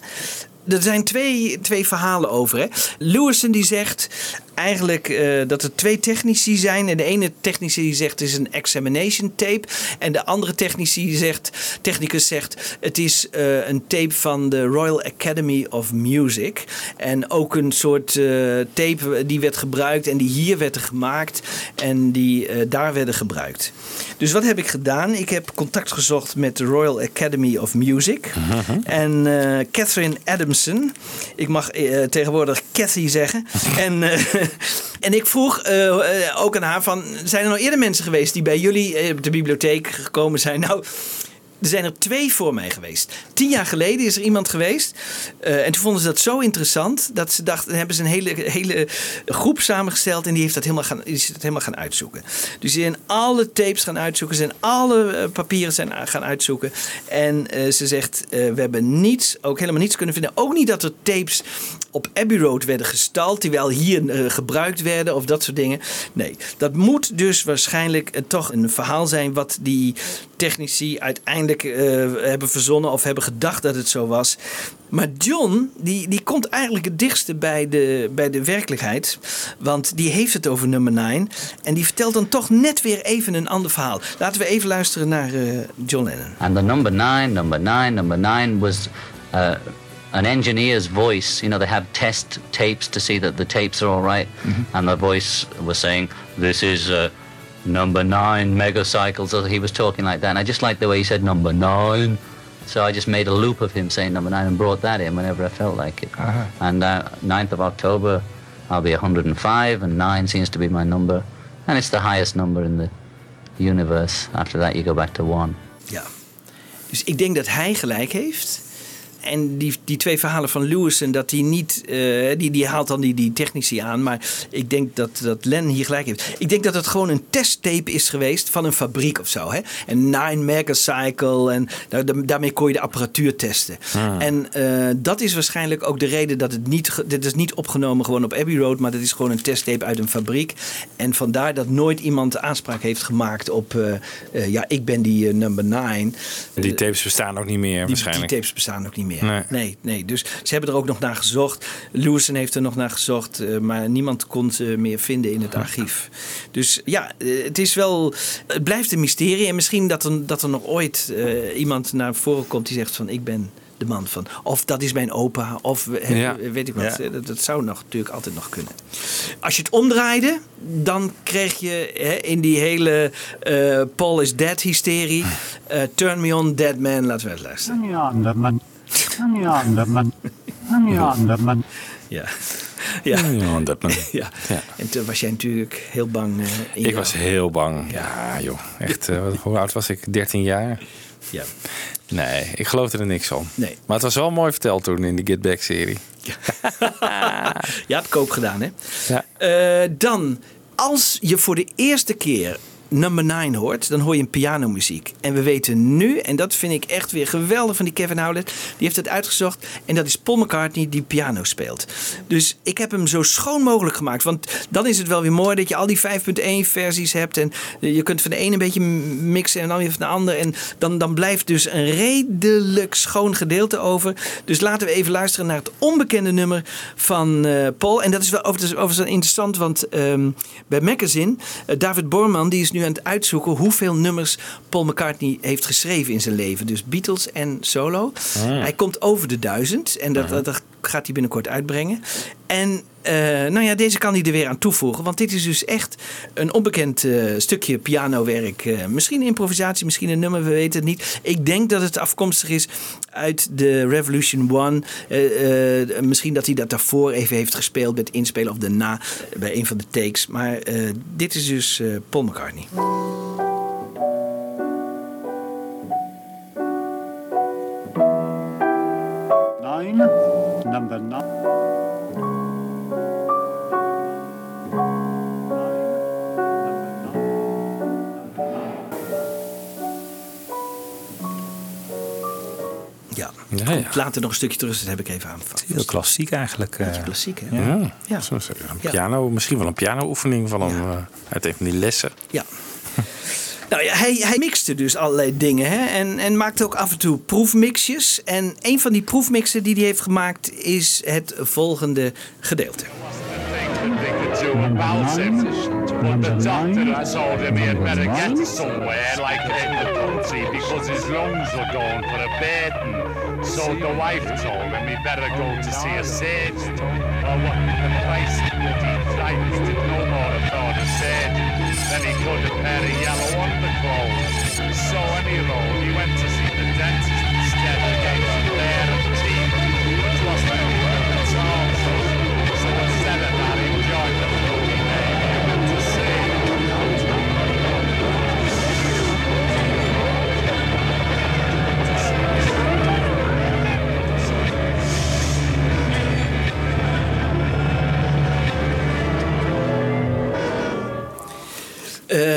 Er zijn twee, twee verhalen over. Hè. Lewison die zegt eigenlijk eh, dat er twee technici zijn. En de ene technici zegt het is een examination tape. En de andere technici zegt, technicus zegt het is eh, een tape van de Royal Academy of Music. En ook een soort eh, tape die werd gebruikt en die hier werd gemaakt. En die daar werden gebruikt. Dus wat heb ik gedaan? Ik heb contact gezocht met de Royal Academy of Music. En eh, Catherine Adamson. Ik mag tegenwoordig Cathy zeggen. en, en ik vroeg eh, ook aan haar van... Zijn er nou eerder mensen geweest die bij jullie eh, op de bibliotheek gekomen zijn? Nou... Er zijn er twee voor mij geweest. Tien jaar geleden is er iemand geweest. eh, en toen vonden ze dat zo interessant. Dat ze dachten, dan hebben ze een hele, hele groep samengesteld. En die, heeft dat helemaal gaan, is dat helemaal gaan uitzoeken. Dus die zijn alle tapes gaan uitzoeken. Ze zijn alle papieren zijn gaan uitzoeken. En ze zegt, we hebben niets, ook helemaal niets kunnen vinden. Ook niet dat er tapes op Abbey Road werden gestald. Die wel hier eh, gebruikt werden of dat soort dingen. Nee, dat moet dus waarschijnlijk eh, toch een verhaal zijn wat die technici uiteindelijk eh, hebben verzonnen of hebben gedacht dat het zo was. Maar John, die, die komt eigenlijk het dichtste bij de, bij de werkelijkheid. Want die heeft het over nummer 9. En die vertelt dan toch net weer even een ander verhaal. Laten we even luisteren naar John Lennon. And the number nine, number nine, number nine was an engineer's voice. You know, they have test tapes to see that the tapes are all right. And the voice was saying, This is uh, number nine megacycles. Or He was talking like that. And I just liked the way he said number nine. So I just made a loop of him saying number nine and brought that in whenever I felt like it. And uh, 9th of October, I'll be 105, and nine seems to be my number. And it's the highest number in the universe. After that, you go back to one. Ja. Dus ik denk dat hij gelijk heeft. En die, die twee verhalen van Lewison, dat die niet. eh, die, die haalt dan die, die technici aan. Maar ik denk dat, dat Len hier gelijk heeft. Ik denk dat het gewoon een testtape is geweest van een fabriek of zo. Hè? Een Nine Megacycle. En daar- daar- daarmee kon je de apparatuur testen. Ah. En eh, dat is waarschijnlijk ook de reden dat het niet. Dit is niet opgenomen gewoon op Abbey Road. Maar dat is gewoon een testtape uit een fabriek. En vandaar dat nooit iemand aanspraak heeft gemaakt op. eh, ja, ik ben die number 9. Die tapes bestaan ook niet meer Die, waarschijnlijk. die tapes bestaan ook niet meer. Nee. Nee. nee, Dus ze hebben er ook nog naar gezocht. Lewison heeft er nog naar gezocht. eh, maar niemand kon ze meer vinden in het archief. Dus ja, eh, het is wel. Het blijft een mysterie. En misschien dat er, dat er nog ooit eh, iemand naar voren komt die zegt van ik ben de man van. Of dat is mijn opa. Of Ja. weet ik wat. Ja. Dat, dat zou nog, natuurlijk altijd nog kunnen. Als je het omdraaide, dan kreeg je hè, in die hele eh, Paul is dead hysterie. eh, Turn me on, dead man. Laten we het luisteren. On, that man. Hang on, that man. Ja. Ja. Ja, dat man. ja. En toen was jij natuurlijk heel bang. eh, in Ik was heel bang. Ja, joh. Echt, eh, wat- hoe oud was ik? 13 jaar? Ja. Nee, ik geloofde er niks van. Nee. Maar het was wel mooi verteld toen in de Get Back-serie. Je had het ook gedaan, hè? Ja. Eh, dan, als je voor de eerste keer number 9 hoort, dan hoor je een pianomuziek. En we weten nu, en dat vind ik echt weer geweldig van die Kevin Howlett, die heeft het uitgezocht. En dat is Paul McCartney die piano speelt. Dus ik heb hem zo schoon mogelijk gemaakt. Want dan is het wel weer mooi dat je al die 5.1 versies hebt. En je kunt van de ene een beetje mixen en dan weer van de ander. En dan, dan blijft dus een redelijk schoon gedeelte over. Dus laten we even luisteren naar het onbekende nummer van eh, Paul. En dat is wel overigens, overigens interessant, want ehm, bij Magazine, eh, David Borman, die is nu aan het uitzoeken hoeveel nummers Paul McCartney heeft geschreven in zijn leven. Dus Beatles en solo. Hij komt over de duizend en dat, dat, dat gaat hij binnenkort uitbrengen. En eh, nou ja, deze kan hij er weer aan toevoegen. Want dit is dus echt een onbekend eh, stukje pianowerk. Eh, misschien improvisatie, misschien een nummer, we weten het niet. Ik denk dat het afkomstig is uit de Revolution One. Misschien dat hij dat daarvoor even heeft gespeeld met inspelen of daarna bij een van de takes. Maar dit is dus Paul McCartney. Number nine. Ja, Ja, Komt later nog een stukje terug, dat heb ik even aangevat. Heel klassiek eigenlijk. eh. Klassiek, hè? Ja, Ja. Zo. Een piano, misschien wel een piano-oefening van hem eh, uit een van die lessen. Ja. Nou ja, hij, mixte dus allerlei dingen hè? En, en maakte ook af en toe proefmixjes. En een van die proefmixen die hij heeft gemaakt is het volgende gedeelte. So the wife told him he better go to see a surgeon than he could a pair of yellow underclothes. So anyhow, he went to see the dentist instead and gave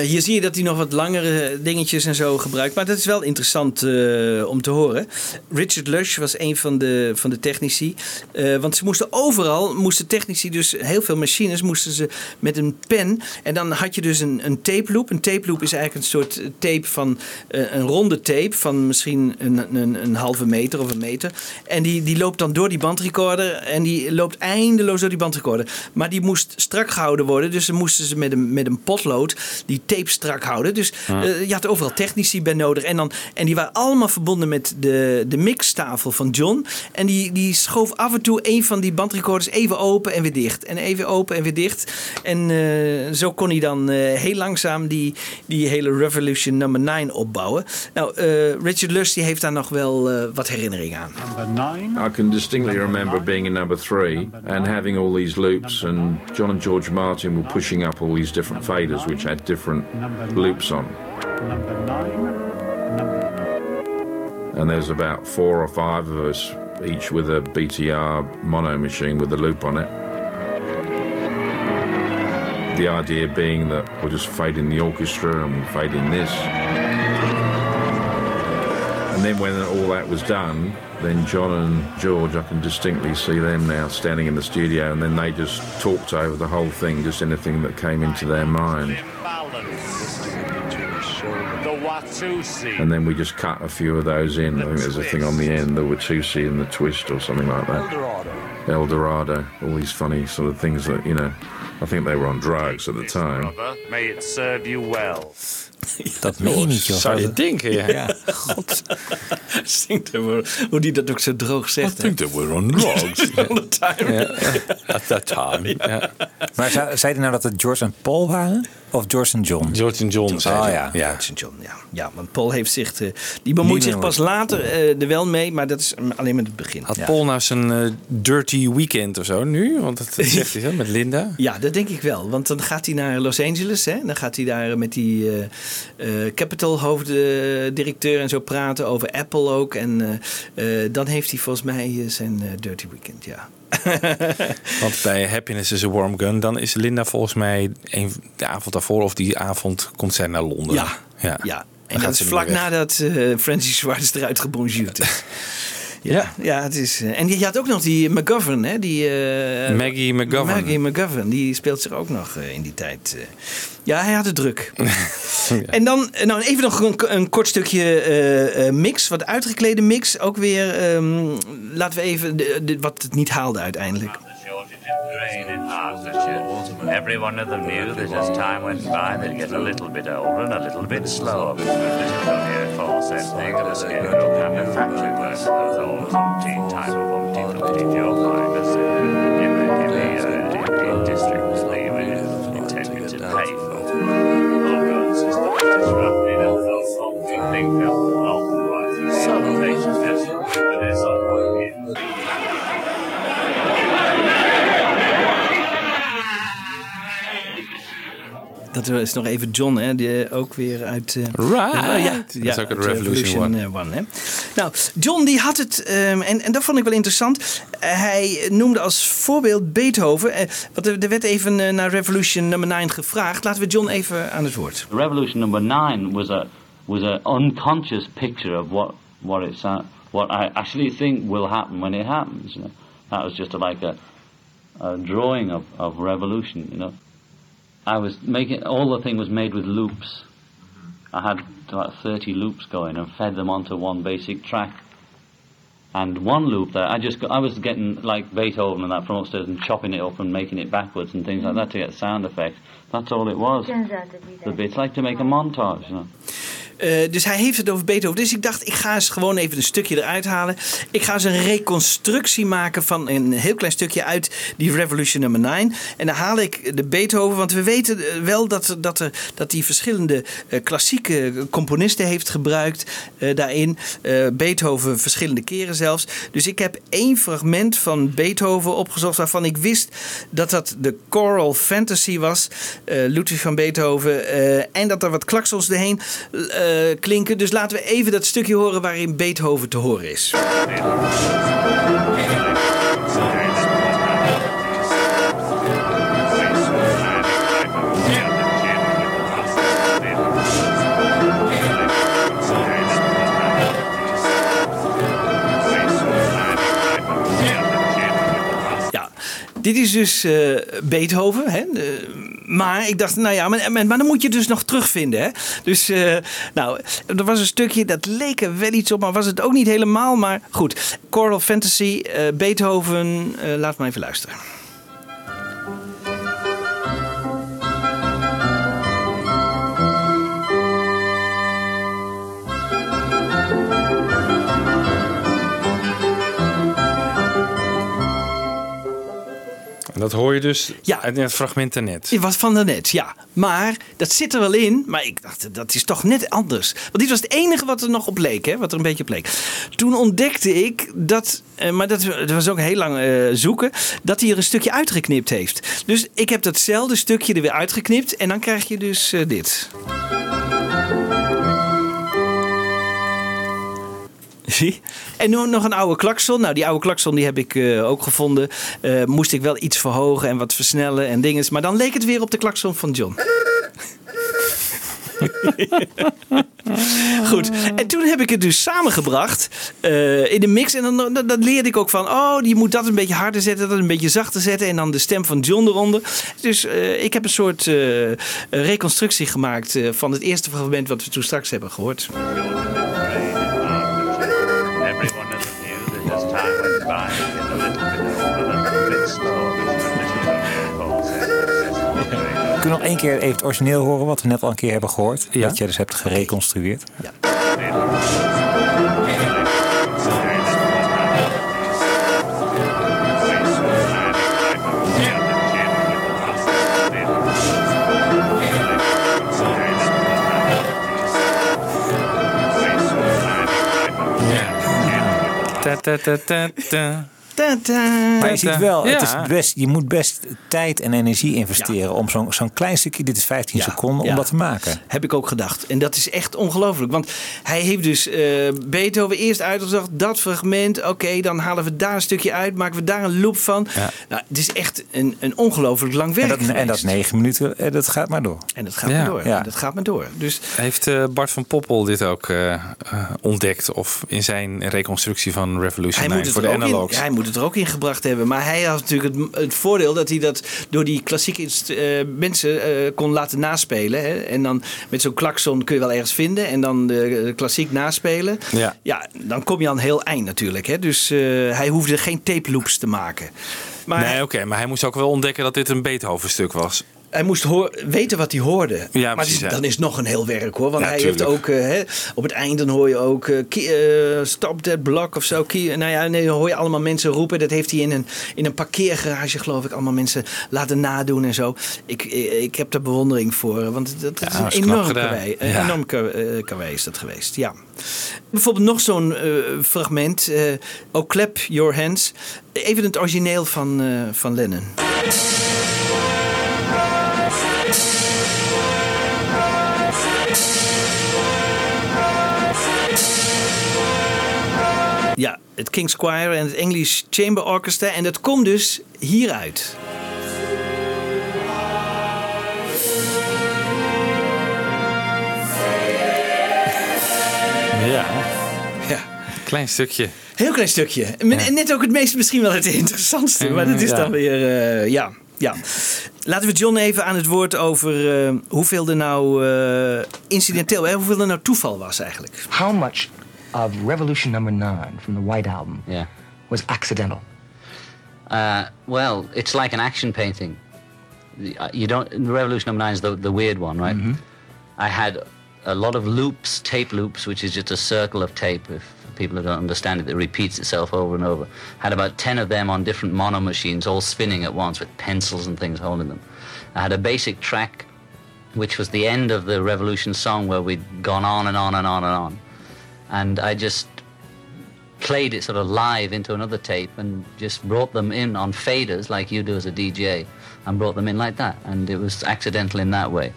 hier zie je dat hij nog wat langere dingetjes en zo gebruikt. Maar dat is wel interessant eh, om te horen. Richard Lush was een van de, van de technici. Eh, want ze moesten overal, moesten technici dus heel veel machines, moesten ze met een pen. En dan had je dus een, een tape loop. Een tape loop is eigenlijk een soort tape van eh, een ronde tape van misschien een, een, een halve meter of een meter. En die, die loopt dan door die bandrecorder en die loopt eindeloos door die bandrecorder. Maar die moest strak gehouden worden. Dus dan moesten ze met een, met een potlood die tape strak houden. Dus Ja. eh, je had overal technici bij nodig. En, dan, en die waren allemaal verbonden met de, de mixtafel van John. En die, die schoof af en toe een van die bandrecorders even open en weer dicht. En even open en weer dicht. En eh, zo kon hij dan eh, heel langzaam die, die hele Revolution number 9 opbouwen. Nou, eh, Richard Lust die heeft daar nog wel eh, wat herinneringen aan. I can distinctly remember being in number three and having all these loops, and John and George Martin were pushing up all these different faders which had different loops on. And there's about four or five of us, each with a BTR mono machine with a loop on it. The idea being that we're just fading the orchestra and fading this. And then when all that was done, then John and George, I can distinctly see them now standing in the studio, and then they just talked over the whole thing, just anything that came into their mind. The. And then we just cut a few of those in. I think there's a thing on the end, the Watusi and the twist or something like that. El Dorado. All these funny sort of things that, you know, I think they were on drugs at the time. Brother, may it serve you well. Dat meen je niet, joh. Zou je denken, ja. Ja. God. Hoe die dat ook zo droog zegt. I think that we're on drugs. All the time. Ja, at that time. Ja. Maar zei, zei hij nou dat het George en Paul waren? Of George en John? George en John, Oh hij. ja. ja. St. John, ja. Ja, want Paul heeft zich... eh, die bemoeit zich pas later eh, er wel mee, maar dat is alleen met het begin. Had ja. Paul nou zijn eh, dirty weekend of zo nu? Want dat, zegt hij zo met Linda. Ja, dat denk ik wel. Want dan gaat hij naar Los Angeles. Hè? Dan gaat hij daar met die Capital hoofddirecteur en zo praten over Apple ook. En eh, eh, dan heeft hij volgens mij eh, zijn eh, Dirty Weekend, ja. Want bij Happiness is a Warm Gun, dan is Linda volgens mij een, de avond daarvoor of die avond komt zij naar Londen. Ja, ja. En gaat dat is ze vlak nadat eh Francis Schwartz eruit gebonjourd is. Ja, ja. het is. eh, en je had ook nog die McGovern, hè? Die, eh, Maggie McGovern. Maggie McGovern, die speelt zich ook nog eh, in die tijd. Ja, hij had het druk. En dan nou, even nog een, een kort stukje mix, wat uitgeklede mix. Ook weer, ehm, laten we even de, de- wat het niet haalde uiteindelijk. Rain in Hertfordshire. Everyone of them knew that as time went by, they'd get a little bit older and a little bit slower. This is a here falsetto thing and a scarecrow manufactured work. Those old umpty type of umpty umpty joke like this in the, in the, uh, in districts that you were intended to pay for. Logos is the disrupting of the umpty thing. Dat is nog even John, hè, die ook weer uit. eh, Right. eh, ja, Dat is ja, ook uit uit Revolution One. eh, One, hè. Nou, John die had het, ehm, en, en dat vond ik wel interessant. Eh, hij noemde als voorbeeld Beethoven. Eh, want er, er werd even eh, naar Revolution nummer 9 gevraagd. Laten we John even aan het woord. Revolution number nine was a was an unconscious picture of what what it's uh, what I actually think will happen when it happens. You know, that was just a, like a a drawing of, of revolution. You know, I was making all the thing was made with loops. I had about thirty loops going and fed them onto one basic track. And one loop there, I just got, I was getting like Beethoven and that from upstairs and chopping it up and making it backwards and things like that to get sound effects. That's all it was. The bits like to make a montage, you know. Eh, dus hij heeft het over Beethoven. Dus ik dacht, ik ga eens gewoon even een stukje eruit halen. Ik ga eens een reconstructie maken van een heel klein stukje uit die Revolution nummer 9. En dan haal ik de Beethoven, want we weten eh, wel dat, dat, er, dat hij verschillende eh, klassieke componisten heeft gebruikt daarin. Beethoven verschillende keren zelfs. Dus ik heb één fragment van Beethoven opgezocht waarvan ik wist dat dat de Choral Fantasy was. Ludwig van Beethoven. en dat er wat klaksels erheen klinken. Dus laten we even dat stukje horen waarin Beethoven te horen is. Dit is dus eh, Beethoven. Hè? Maar ik dacht, nou ja, maar, dan moet je dus nog terugvinden. Hè? Dus, eh, nou, er was een stukje, dat leek er wel iets op, maar was het ook niet helemaal. Maar goed, Choral Fantasy, eh, Beethoven, laat maar even luisteren. Dat hoor je dus Ja. uit het fragment daarnet. Het was van daarnet, ja. Maar dat zit er wel in. Maar ik dacht, dat is toch net anders. Want dit was het enige wat er nog op leek, hè? Wat er een beetje op leek. Toen ontdekte ik dat, eh, maar dat, dat was ook heel lang eh, zoeken, dat hij er een stukje uitgeknipt heeft. Dus ik heb datzelfde stukje er weer uitgeknipt. En dan krijg je dus eh, dit. En nu nog een oude klakson. Nou, die oude klakson die heb ik eh, ook gevonden. Eh, moest ik wel iets verhogen en wat versnellen en dingen. Maar dan leek het weer op de klakson van John. Goed. En toen heb ik het dus samengebracht eh, in de mix. En dan, dan, leerde ik ook van, oh, je moet dat een beetje harder zetten, dat een beetje zachter zetten. En dan de stem van John eronder. Dus ik heb een soort reconstructie gemaakt van het eerste fragment wat we toen straks hebben gehoord. Bit Kun je nog één keer even het origineel horen, wat we net al een keer hebben gehoord? Dat je dus hebt gereconstrueerd. Ta, ta, ta. Maar je ziet wel, het is best, je moet best tijd en energie investeren om zo'n zo'n klein stukje, dit is 15 seconden, om ja. dat te maken. Heb ik ook gedacht. En dat is echt ongelooflijk. Want hij heeft dus eh, Beethoven eerst uitgezocht. Dat fragment. Oké, dan halen we daar een stukje uit. Maken we daar een loop van. Ja. Nou, het is echt een, een ongelooflijk lang werk En dat, en dat negen minuten, eh, dat gaat maar door. En dat gaat Ja. maar door. Ja. Dat gaat maar door. Dus Heeft eh, Bart van Poppel dit ook ontdekt? Of in zijn reconstructie van Revolution hij 9 moet, het voor de in, analogs? hij moet het er ook in gebracht hebben. Maar hij had natuurlijk het, het voordeel dat hij dat door die klassieke eh, mensen eh, kon laten naspelen. Hè? En dan met zo'n klakson kun je wel ergens vinden. En dan de, de klassiek naspelen. Ja. Ja, dan kom je aan heel eind natuurlijk. Hè? Dus eh, hij hoefde geen tape loops te maken. Maar nee, oké, maar hij moest ook wel ontdekken dat dit een Beethoven-stuk was. Hij moest weten wat hij hoorde. Ja, maar precies, dan is nog een heel werk hoor. Want Ja, hij heeft ook, eh, op het eind dan hoor je ook key- eh, stop that block of zo. Key- nou ja, nee, dan hoor je allemaal mensen roepen. Dat heeft hij in een, in een parkeergarage geloof ik allemaal mensen laten nadoen en zo. Ik, ik, ik heb daar bewondering voor. Want dat, dat Ja, is een enorm karwei. Een Ja. enorm ka- karwei is dat geweest, ja. Bijvoorbeeld nog zo'n fragment. oh, clap your hands. Even het origineel van, van Lennon. Ja, het King's Choir en het English Chamber Orchestra. En dat komt dus hieruit. Ja. Ja. Klein stukje. Heel klein stukje. Net ook het meest, misschien wel het interessantste. Maar dat is Ja. dan weer, eh, ja, ja. Laten we John even aan het woord over eh, hoeveel er nou eh, incidenteel, hè, hoeveel er nou toeval was eigenlijk. How much of Revolution Number Nine from the White Album Yeah. was accidental? Uh, well, it's like an action painting. Uh, You don't. Revolution Number Nine is the, the weird one, right? I had a lot of loops, tape loops, which is just a circle of tape. If people who don't understand it, it repeats itself over and over. Had about ten of them on different mono machines, all spinning at once with pencils and things holding them. I had a basic track, which was the end of the Revolution song, where we'd gone on and on and on and on, and I just played it sort of live into another tape and just brought them in on faders like you do as a DJ and brought them in like that. And it was accidental in that way.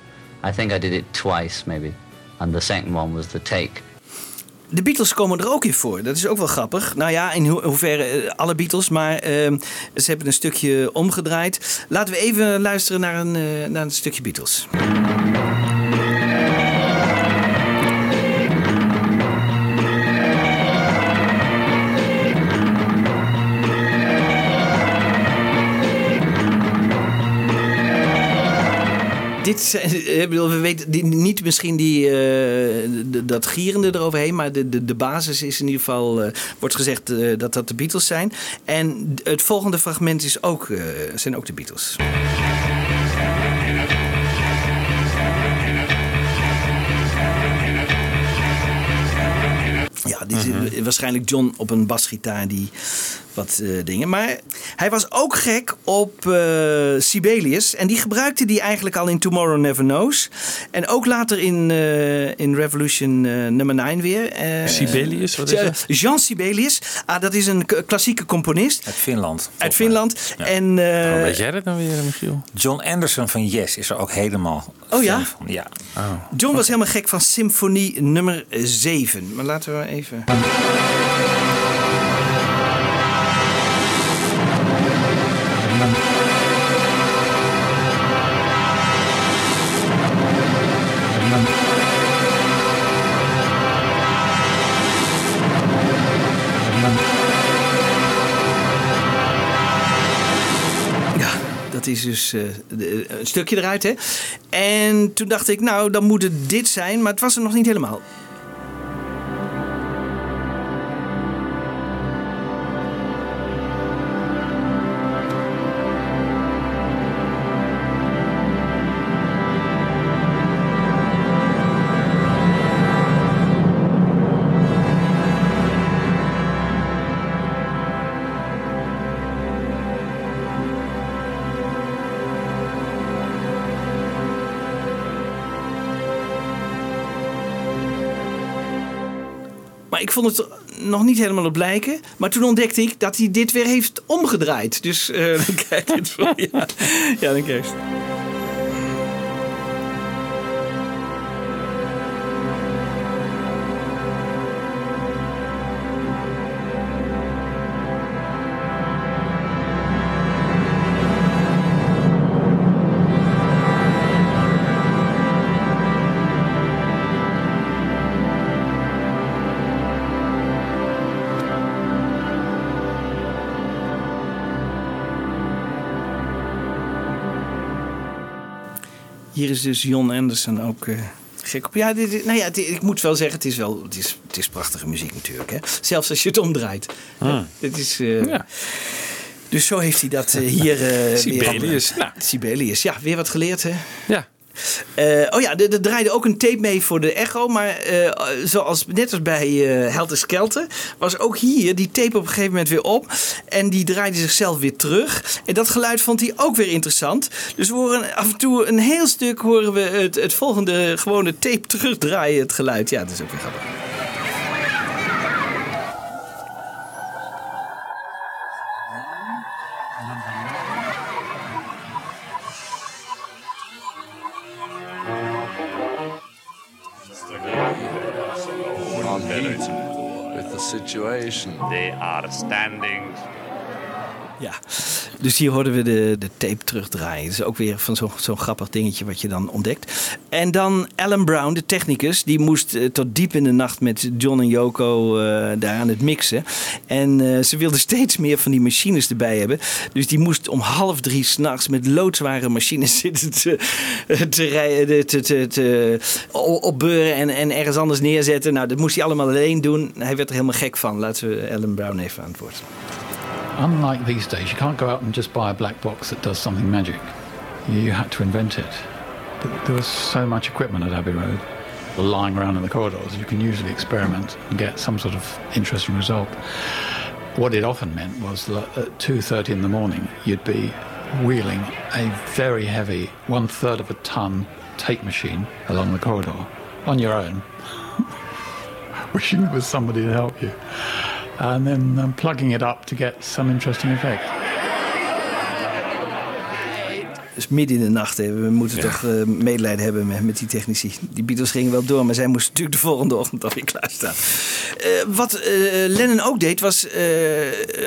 I think I did it twice maybe. And the second one was the take. De Beatles komen er ook in voor. Dat is ook wel grappig. Nou ja, in ho- hoeverre eh, alle Beatles, maar eh, ze hebben een stukje omgedraaid. Laten we even luisteren naar een, eh, naar een stukje Beatles. Dit ik bedoel, we weten niet misschien die, eh, dat gierende eroverheen, maar de, de, de basis is in ieder geval, eh, wordt gezegd eh, dat dat de Beatles zijn. En het volgende fragment is ook, eh, zijn ook de Beatles. Ja, dit is Mhm. waarschijnlijk John op een basgitaar die wat eh, dingen. Maar hij was ook gek op eh, Sibelius. En die gebruikte die eigenlijk al in Tomorrow Never Knows. En ook later in, eh, in Revolution eh, nummer 9 weer. Eh, Sibelius, wat is dat? Jean Sibelius. Ah, dat is een k- klassieke componist. Uit Finland. Uit Finland. En, eh, weet jij dat dan weer, Michiel? John Anderson van Yes is er ook helemaal Oh ja? van. Ja. John was helemaal gek van symfonie nummer 7. Maar laten we even... Dat is dus de- een stukje eruit, hè. En toen dacht ik, nou, dan moet het dit zijn. Maar het was er nog niet helemaal. Ik vond het nog niet helemaal op lijken. Maar toen ontdekte ik dat hij dit weer heeft omgedraaid. Dus eh, dan krijg je het voor. Ja, ja dan krijg je. Hier is dus Jon Anderson ook eh, gek op. Ja, dit, dit- nou ja, dit- ik moet wel zeggen, het is wel het is, het is prachtige muziek natuurlijk. Hè? Zelfs als je het omdraait. Hmm. Dit is, eh, Dus zo heeft hij dat eh, hier... eh, Sibelius, Weer, nou. Sibelius, ja, weer wat geleerd hè? Ja. Eh, oh ja, er draaide ook een tape mee voor de Echo. Maar eh, zoals, net als bij eh Helter was ook hier die tape op een gegeven moment weer op. En die draaide zichzelf weer terug. En dat geluid vond hij ook weer interessant. Dus we horen af en toe een heel stuk horen we het, het volgende gewone tape terugdraaien, het geluid. Ja, dat is ook weer grappig. Situation. They are standing. Ja, dus hier hoorden we de, de tape terugdraaien. Is ook weer van zo'n grappig dingetje wat je dan ontdekt. En dan Alan Brown, de technicus, die moest eh, tot diep in de nacht met John en Yoko eh, daar aan het mixen. En eh, ze wilden steeds meer van die machines erbij hebben. Dus die moest om half drie s'nachts met loodzware machines zitten te, te, rijden, te, te, opbeuren en, en ergens anders neerzetten. Nou, dat moest hij allemaal alleen doen. Hij werd er helemaal gek van. Laten we Alan Brown even woord. Unlike these days, you can't go out and just buy a black box that does something magic. You had to invent it. But there was so much equipment at Abbey Road lying around in the corridors, you can usually experiment and get some sort of interesting result. What it often meant was that at 2.30 in the morning, you'd be wheeling a very heavy, one third of a ton tape machine along the corridor on your own, wishing there was somebody to help you and then um, plugging it up to get some interesting effect. Dus midden in de nacht. Hè. We moeten toch eh, medelijden hebben met, met die technici. Die Beatles gingen wel door, maar zij moesten natuurlijk de volgende ochtend alweer klaarstaan. Eh wat eh, Lennon ook deed, was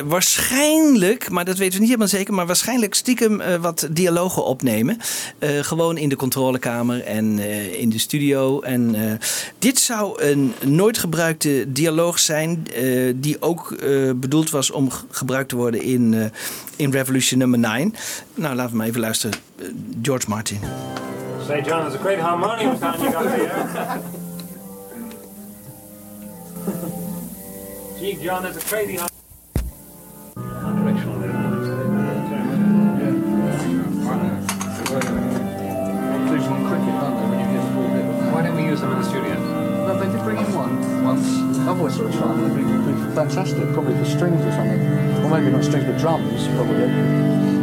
waarschijnlijk, maar dat weten we niet helemaal zeker, maar waarschijnlijk stiekem wat dialogen opnemen. Gewoon in de controlekamer en in de studio. En dit zou een nooit gebruikte dialoog zijn, die ook bedoeld was om gebruikt te worden in, in Revolution nummer 9. Nou, laten we maar even luisteren. Eh, George Martin. Say, John, there's a great harmonium sound you got here. Gee, John, there's a crazy har- Why don't we use them in the studio? No, they did bring in one once. I've always sort of tried. It'd be, it'd be fantastic, probably for strings or something. Or maybe not strings, but drums, probably.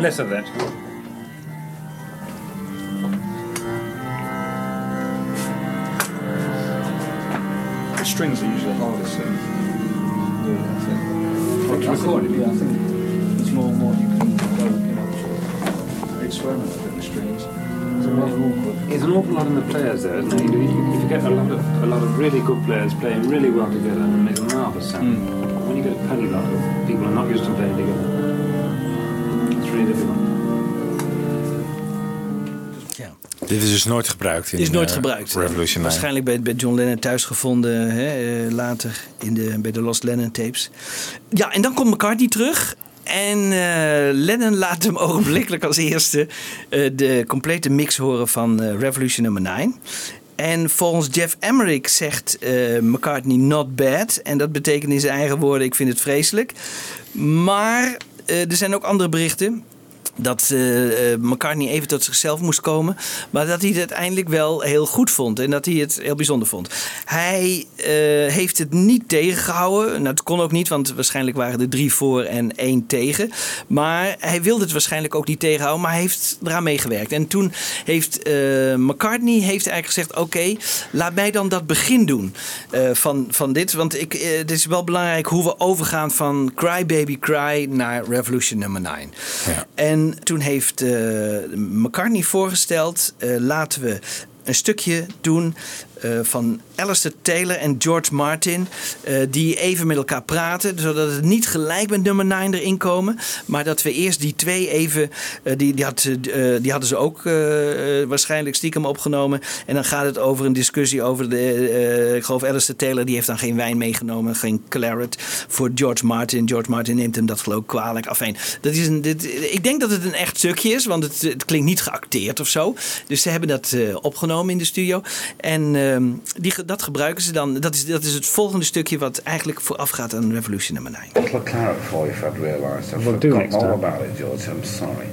Less of that. The strings are usually the hardest thing. Yeah, I think. To record it, yeah, I think there's more and more you can go, you know, sort experiment with the strings. It's a. There's an awful lot in the players there, isn't there? You, you, if you get a lot of a lot of really good players playing really well together and make a marvelous sound. Hmm. When you get a penny lot of people are not used to playing together, it's really difficult. Dit is dus nooit gebruikt in is nooit eh, gebruikt. Revolution 9. Waarschijnlijk bij, bij John Lennon thuis gevonden, hè, eh, later in de, bij de Lost Lennon tapes. Ja, en dan komt McCartney terug. En eh, Lennon laat hem ogenblikkelijk als eerste eh, de complete mix horen van Revolution nummer 9. En volgens Jeff Emmerich zegt eh, McCartney not bad. En dat betekent in zijn eigen woorden, ik vind het vreselijk. Maar er zijn ook andere berichten dat eh, eh, McCartney even tot zichzelf moest komen. Maar dat hij het uiteindelijk wel heel goed vond. En dat hij het heel bijzonder vond. Hij eh, heeft het niet tegengehouden. Nou, het kon ook niet, want waarschijnlijk waren er drie voor en één tegen. Maar hij wilde het waarschijnlijk ook niet tegenhouden. Maar hij heeft eraan meegewerkt. En toen heeft McCartney heeft eigenlijk gezegd... oké, laat mij dan dat begin doen van, van dit. Want ik, het is wel belangrijk hoe we overgaan van Cry Baby Cry naar Revolution nummer 9. En toen heeft eh, McCartney voorgesteld: eh, laten we een stukje doen van Alistair Taylor en George Martin. eh, die even met elkaar praten. Zodat het niet gelijk met nummer 9 erin komen. Maar dat we eerst die twee even. eh, die, die, eh, die hadden ze ook eh, eh, waarschijnlijk stiekem opgenomen. En dan gaat het over een discussie over de. eh, ik geloof Alistair Taylor die heeft dan geen wijn meegenomen. Geen claret voor George Martin. George Martin neemt hem dat geloof ik kwalijk. Afijn, dat is een, dit, ik denk dat het een echt stukje is. Want het, het klinkt niet geacteerd of zo. Dus ze hebben dat eh, opgenomen in de studio. En ehm, die, dat gebruiken ze dan. Dat is, dat is het volgende stukje wat eigenlijk voorafgaat aan Revolution nummer 9. Little claret for you if I'd realised. I've forgotten next all time. about it, George. I'm sorry.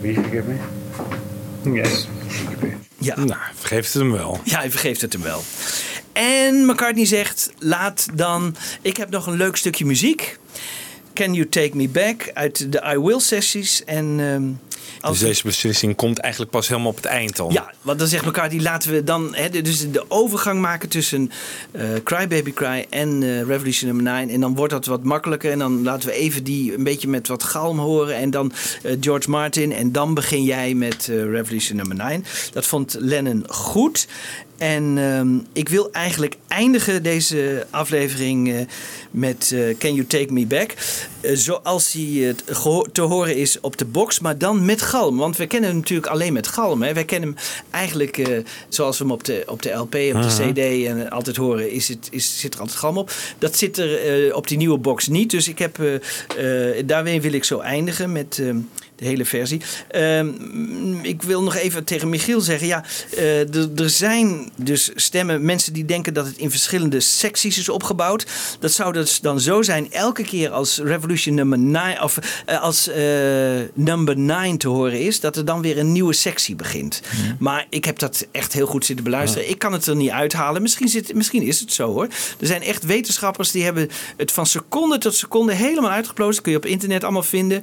Will you forgive me? Yes. Ja. Nou, vergeeft het hem wel. Ja, hij vergeeft het hem wel. En McCartney zegt: laat dan. Ik heb nog een leuk stukje muziek. Can You Take Me Back uit de I Will sessies. En. ehm, als Dus deze beslissing komt eigenlijk pas helemaal op het eind al. Ja, want dan zegt McCartney, laten we dan hè, dus de overgang maken tussen eh, Cry Baby Cry en eh, Revolution nummer 9. En dan wordt dat wat makkelijker. En dan laten we even die een beetje met wat galm horen. En dan eh, George Martin. En dan begin jij met Revolution nummer 9. Dat vond Lennon goed. En ehm, ik wil eigenlijk eindigen deze aflevering eh, met eh, Can You Take Me Back. Eh, zoals hij te horen is op de box, maar dan met galm. Want we kennen hem natuurlijk alleen met galm. Hè. Wij kennen hem eigenlijk zoals we hem op de, op de LP, op de. CD en altijd horen, is het, is, zit er altijd galm op. Dat zit er op die nieuwe box niet. Dus ik heb, daarmee wil ik zo eindigen met ehm, de hele versie. Ehm, ik wil nog even tegen Michiel zeggen. Ja, er- er zijn dus stemmen, mensen die denken dat het in verschillende secties is opgebouwd. Dat zou dus dan zo zijn, elke keer als Revolution number 9 of eh, als eh, number 9 te horen is, dat er dan weer een nieuwe sectie begint. Maar ik heb dat echt heel goed zitten beluisteren. Ik kan het er niet uithalen. Misschien, zit, misschien is het zo hoor. Er zijn echt wetenschappers die hebben het van seconde tot seconde helemaal uitgeplozen. Dat kun je op internet allemaal vinden.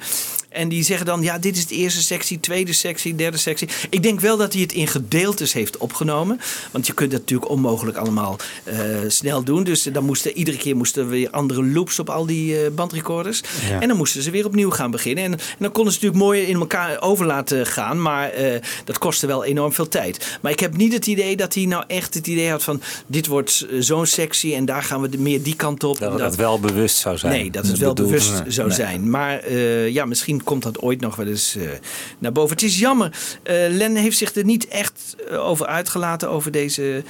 En die zeggen dan, ja, dit is de eerste sectie, tweede sectie, derde sectie. Ik denk wel dat hij het in gedeeltes heeft opgenomen. Want je kunt dat natuurlijk onmogelijk allemaal eh, snel doen. Dus dan moesten, iedere keer moesten er weer andere loops op al die eh, bandrecorders. Ja. En dan moesten ze weer opnieuw gaan beginnen. En, en dan konden ze natuurlijk mooi in elkaar over laten gaan. Maar eh, dat kostte wel enorm veel tijd. Maar ik heb niet het idee dat hij nou echt het idee had van... dit wordt eh, zo'n sectie en daar gaan we meer die kant op. Dat het wel bewust zou zijn. Nee, dat het wel bedoeld- bewust zou Nee. zijn. Maar eh, ja, misschien komt dat ooit nog wel eens eh, naar boven. Het is jammer. eh Len heeft zich er niet echt eh, over uitgelaten over deze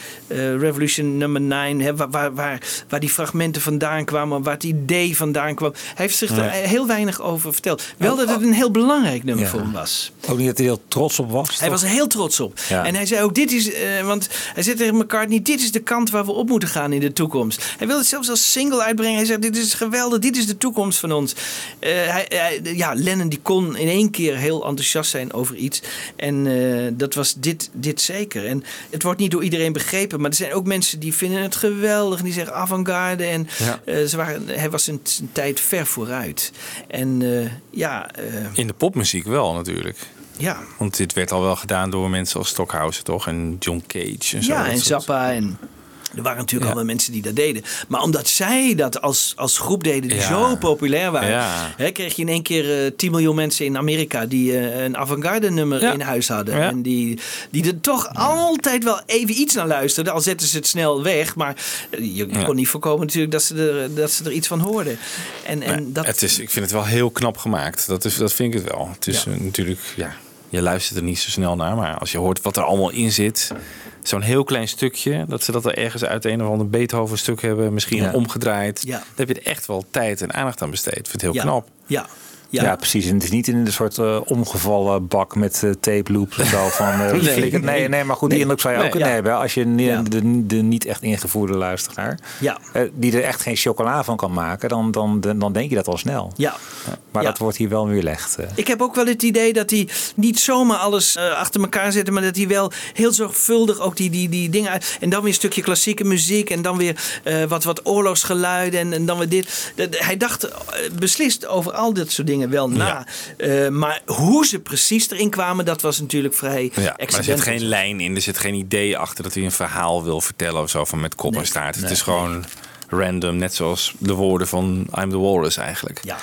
Revolution nummer 9. Hè, waar, waar, waar, waar die fragmenten vandaan kwamen, waar het idee vandaan kwam. Hij heeft zich er Nee. heel weinig over verteld. Wel dat het een heel belangrijk nummer Ja. voor hem was. Ook niet dat hij er heel trots op was. Hij was er heel trots op. Ja. En hij zei ook, dit is, want hij zei tegen McCartney, dit is de kant waar we op moeten gaan in de toekomst. Hij wilde het zelfs als single uitbrengen. Hij zei, dit is geweldig, dit is de toekomst van ons. Hij, hij- ja, Lennon die kon in één keer heel enthousiast zijn over iets. En eh, dat was dit, dit zeker. En het wordt niet door iedereen begrepen, maar er zijn ook mensen die vinden het geweldig. En die zeggen avant-garde. En Ja. eh, ze waren, hij was zijn tijd ver vooruit. En eh, ja... In de popmuziek wel natuurlijk. ja. Want dit werd al wel gedaan door mensen als Stockhausen, toch? En John Cage en zo. Ja, en Zappa en... Er waren natuurlijk al wel mensen die dat deden. Maar omdat zij dat als, als groep deden die Ja. zo populair waren... Ja. Hè, kreeg je in één keer eh 10 miljoen mensen in Amerika... die eh, een avant-garde nummer Ja. in huis hadden. Ja. En die, die er toch altijd wel even iets naar luisterden. Al zetten ze het snel weg. Maar eh, je, je Ja. kon niet voorkomen natuurlijk dat ze er, dat ze er iets van hoorden. En, en dat, het is, ik vind het wel heel knap gemaakt. Dat, is, dat vind ik het wel. Het is natuurlijk, ja, je luistert er niet zo snel naar. Maar als je hoort wat er allemaal in zit. Zo'n heel klein stukje. Dat ze dat er ergens uit een of ander Beethoven stuk hebben. Misschien Ja. omgedraaid. Ja. Daar heb je er echt wel tijd en aandacht aan besteed. Ik vind het heel knap. Ja. Ja. Ja. precies. En het is niet in een soort eh, omgevallen bak met eh, tape loops of zo. Van, eh, Nee, nee, maar goed, die Nee. indruk zou je ook kunnen ja. hebben. Als je Ja. de, de niet echt ingevoerde luisteraar, Ja. die er echt geen chocola van kan maken, dan, dan, dan denk je dat al snel. Ja. Maar dat wordt hier wel weerlegd. eh. Ik heb ook wel het idee dat hij niet zomaar alles achter elkaar zet, maar dat hij wel heel zorgvuldig ook die, die, die dingen uit. En dan weer een stukje klassieke muziek en dan weer wat, wat oorlogsgeluiden en, en dan weer dit. Hij dacht beslist over al dit soort dingen wel na. Eh, maar hoe ze precies erin kwamen, dat was natuurlijk vrij Ja, maar er zit geen lijn in. Er zit geen idee achter dat hij een verhaal wil vertellen of zo. Van met kop en staart. Het is gewoon random. Net zoals de woorden van I'm the Walrus eigenlijk. Ja,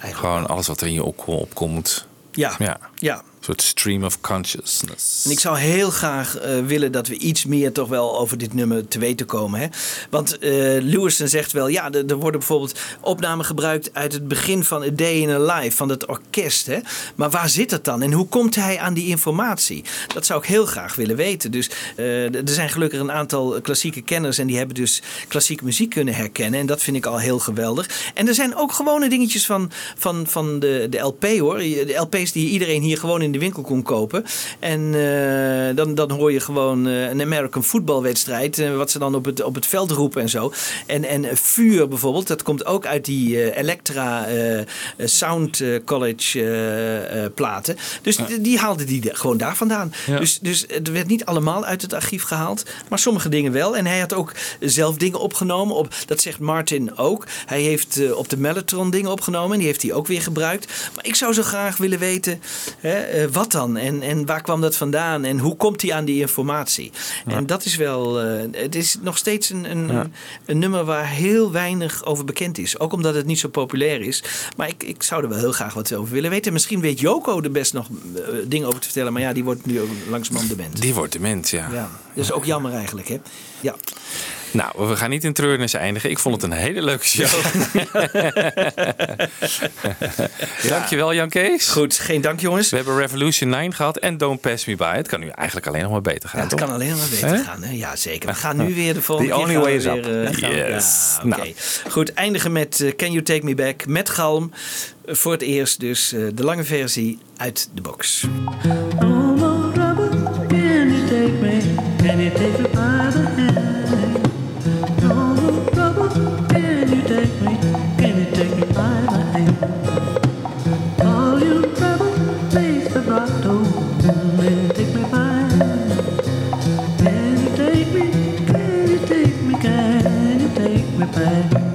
Gewoon alles wat er in je opko- opkomt. Ja, Ja. ja. Soort stream of consciousness. En ik zou heel graag eh, willen dat we iets meer toch wel over dit nummer te weten komen. Hè? Want eh Lewison zegt wel, ja, er, worden bijvoorbeeld opnamen gebruikt uit het begin van A Day in a Life, van het orkest. Hè? Maar waar zit het dan? En hoe komt hij aan die informatie? Dat zou ik heel graag willen weten. Dus eh, er zijn gelukkig een aantal klassieke kenners en die hebben dus klassieke muziek kunnen herkennen. En dat vind ik al heel geweldig. En er zijn ook gewone dingetjes van, van, van de, de LP hoor. De LP's die iedereen hier gewoon in de winkel kon kopen. En eh, dan, dan hoor je gewoon eh, een American voetbalwedstrijd. eh, wat ze dan op het, op het veld roepen en zo. En, en vuur bijvoorbeeld, dat komt ook uit die Electra eh, Sound College platen. Dus die, die haalde die gewoon daar vandaan. Ja. Dus, dus het werd niet allemaal uit het archief gehaald. Maar sommige dingen wel. En hij had ook zelf dingen opgenomen. Op, dat zegt Martin ook. Hij heeft op de Mellotron dingen opgenomen. En die heeft hij ook weer gebruikt. Maar ik zou zo graag willen weten... Hè, eh, wat dan? En, en waar kwam dat vandaan? En hoe komt hij aan die informatie? En dat is wel... eh, het is nog steeds een, een, Ja. een nummer waar heel weinig over bekend is. Ook omdat het niet zo populair is. Maar ik, ik zou er wel heel graag wat over willen weten. Misschien weet Joko er best nog eh, dingen over te vertellen. Maar ja, die wordt nu ook langzamerhand dement. Die wordt dement, ja. Ja, dat is ook jammer eigenlijk, hè? Ja. Nou, we gaan niet in treurnis eindigen. Ik vond het een hele leuke show. Dankjewel, Jan Kees. Goed, geen dank, jongens. We hebben Revolution 9 gehad en Don't Pass Me By. Het kan nu eigenlijk alleen nog maar beter gaan, Ja, het toch? kan alleen maar beter gaan. Hè? Ja, zeker. We gaan nu weer de volgende The keer only way is weer, up. eh, Yes. Ja, oké. Nou. Goed, eindigen met eh, Can You Take Me Back met Galm. Voor het eerst dus eh, de lange versie uit de box. No take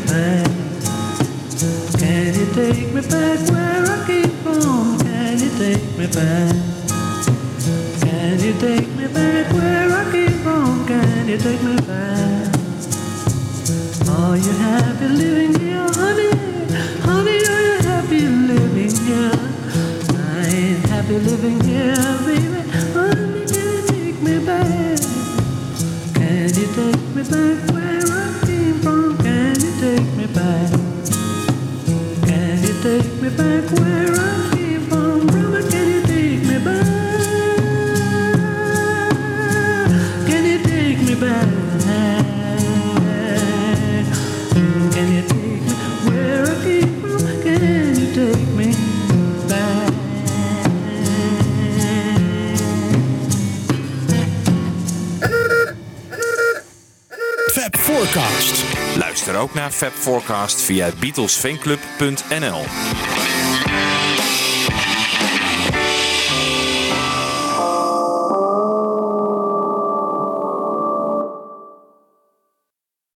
me back? Can you take me back where I came from? Can you take me back? Can you take me back where I came from? Can you take me back? Are you happy living here, honey? Honey, are you happy living here? I ain't happy living here, baby. Honey, can you take me back? Can you take me back where back where I ook naar Fab Forecast via beatlesfanclub.nl.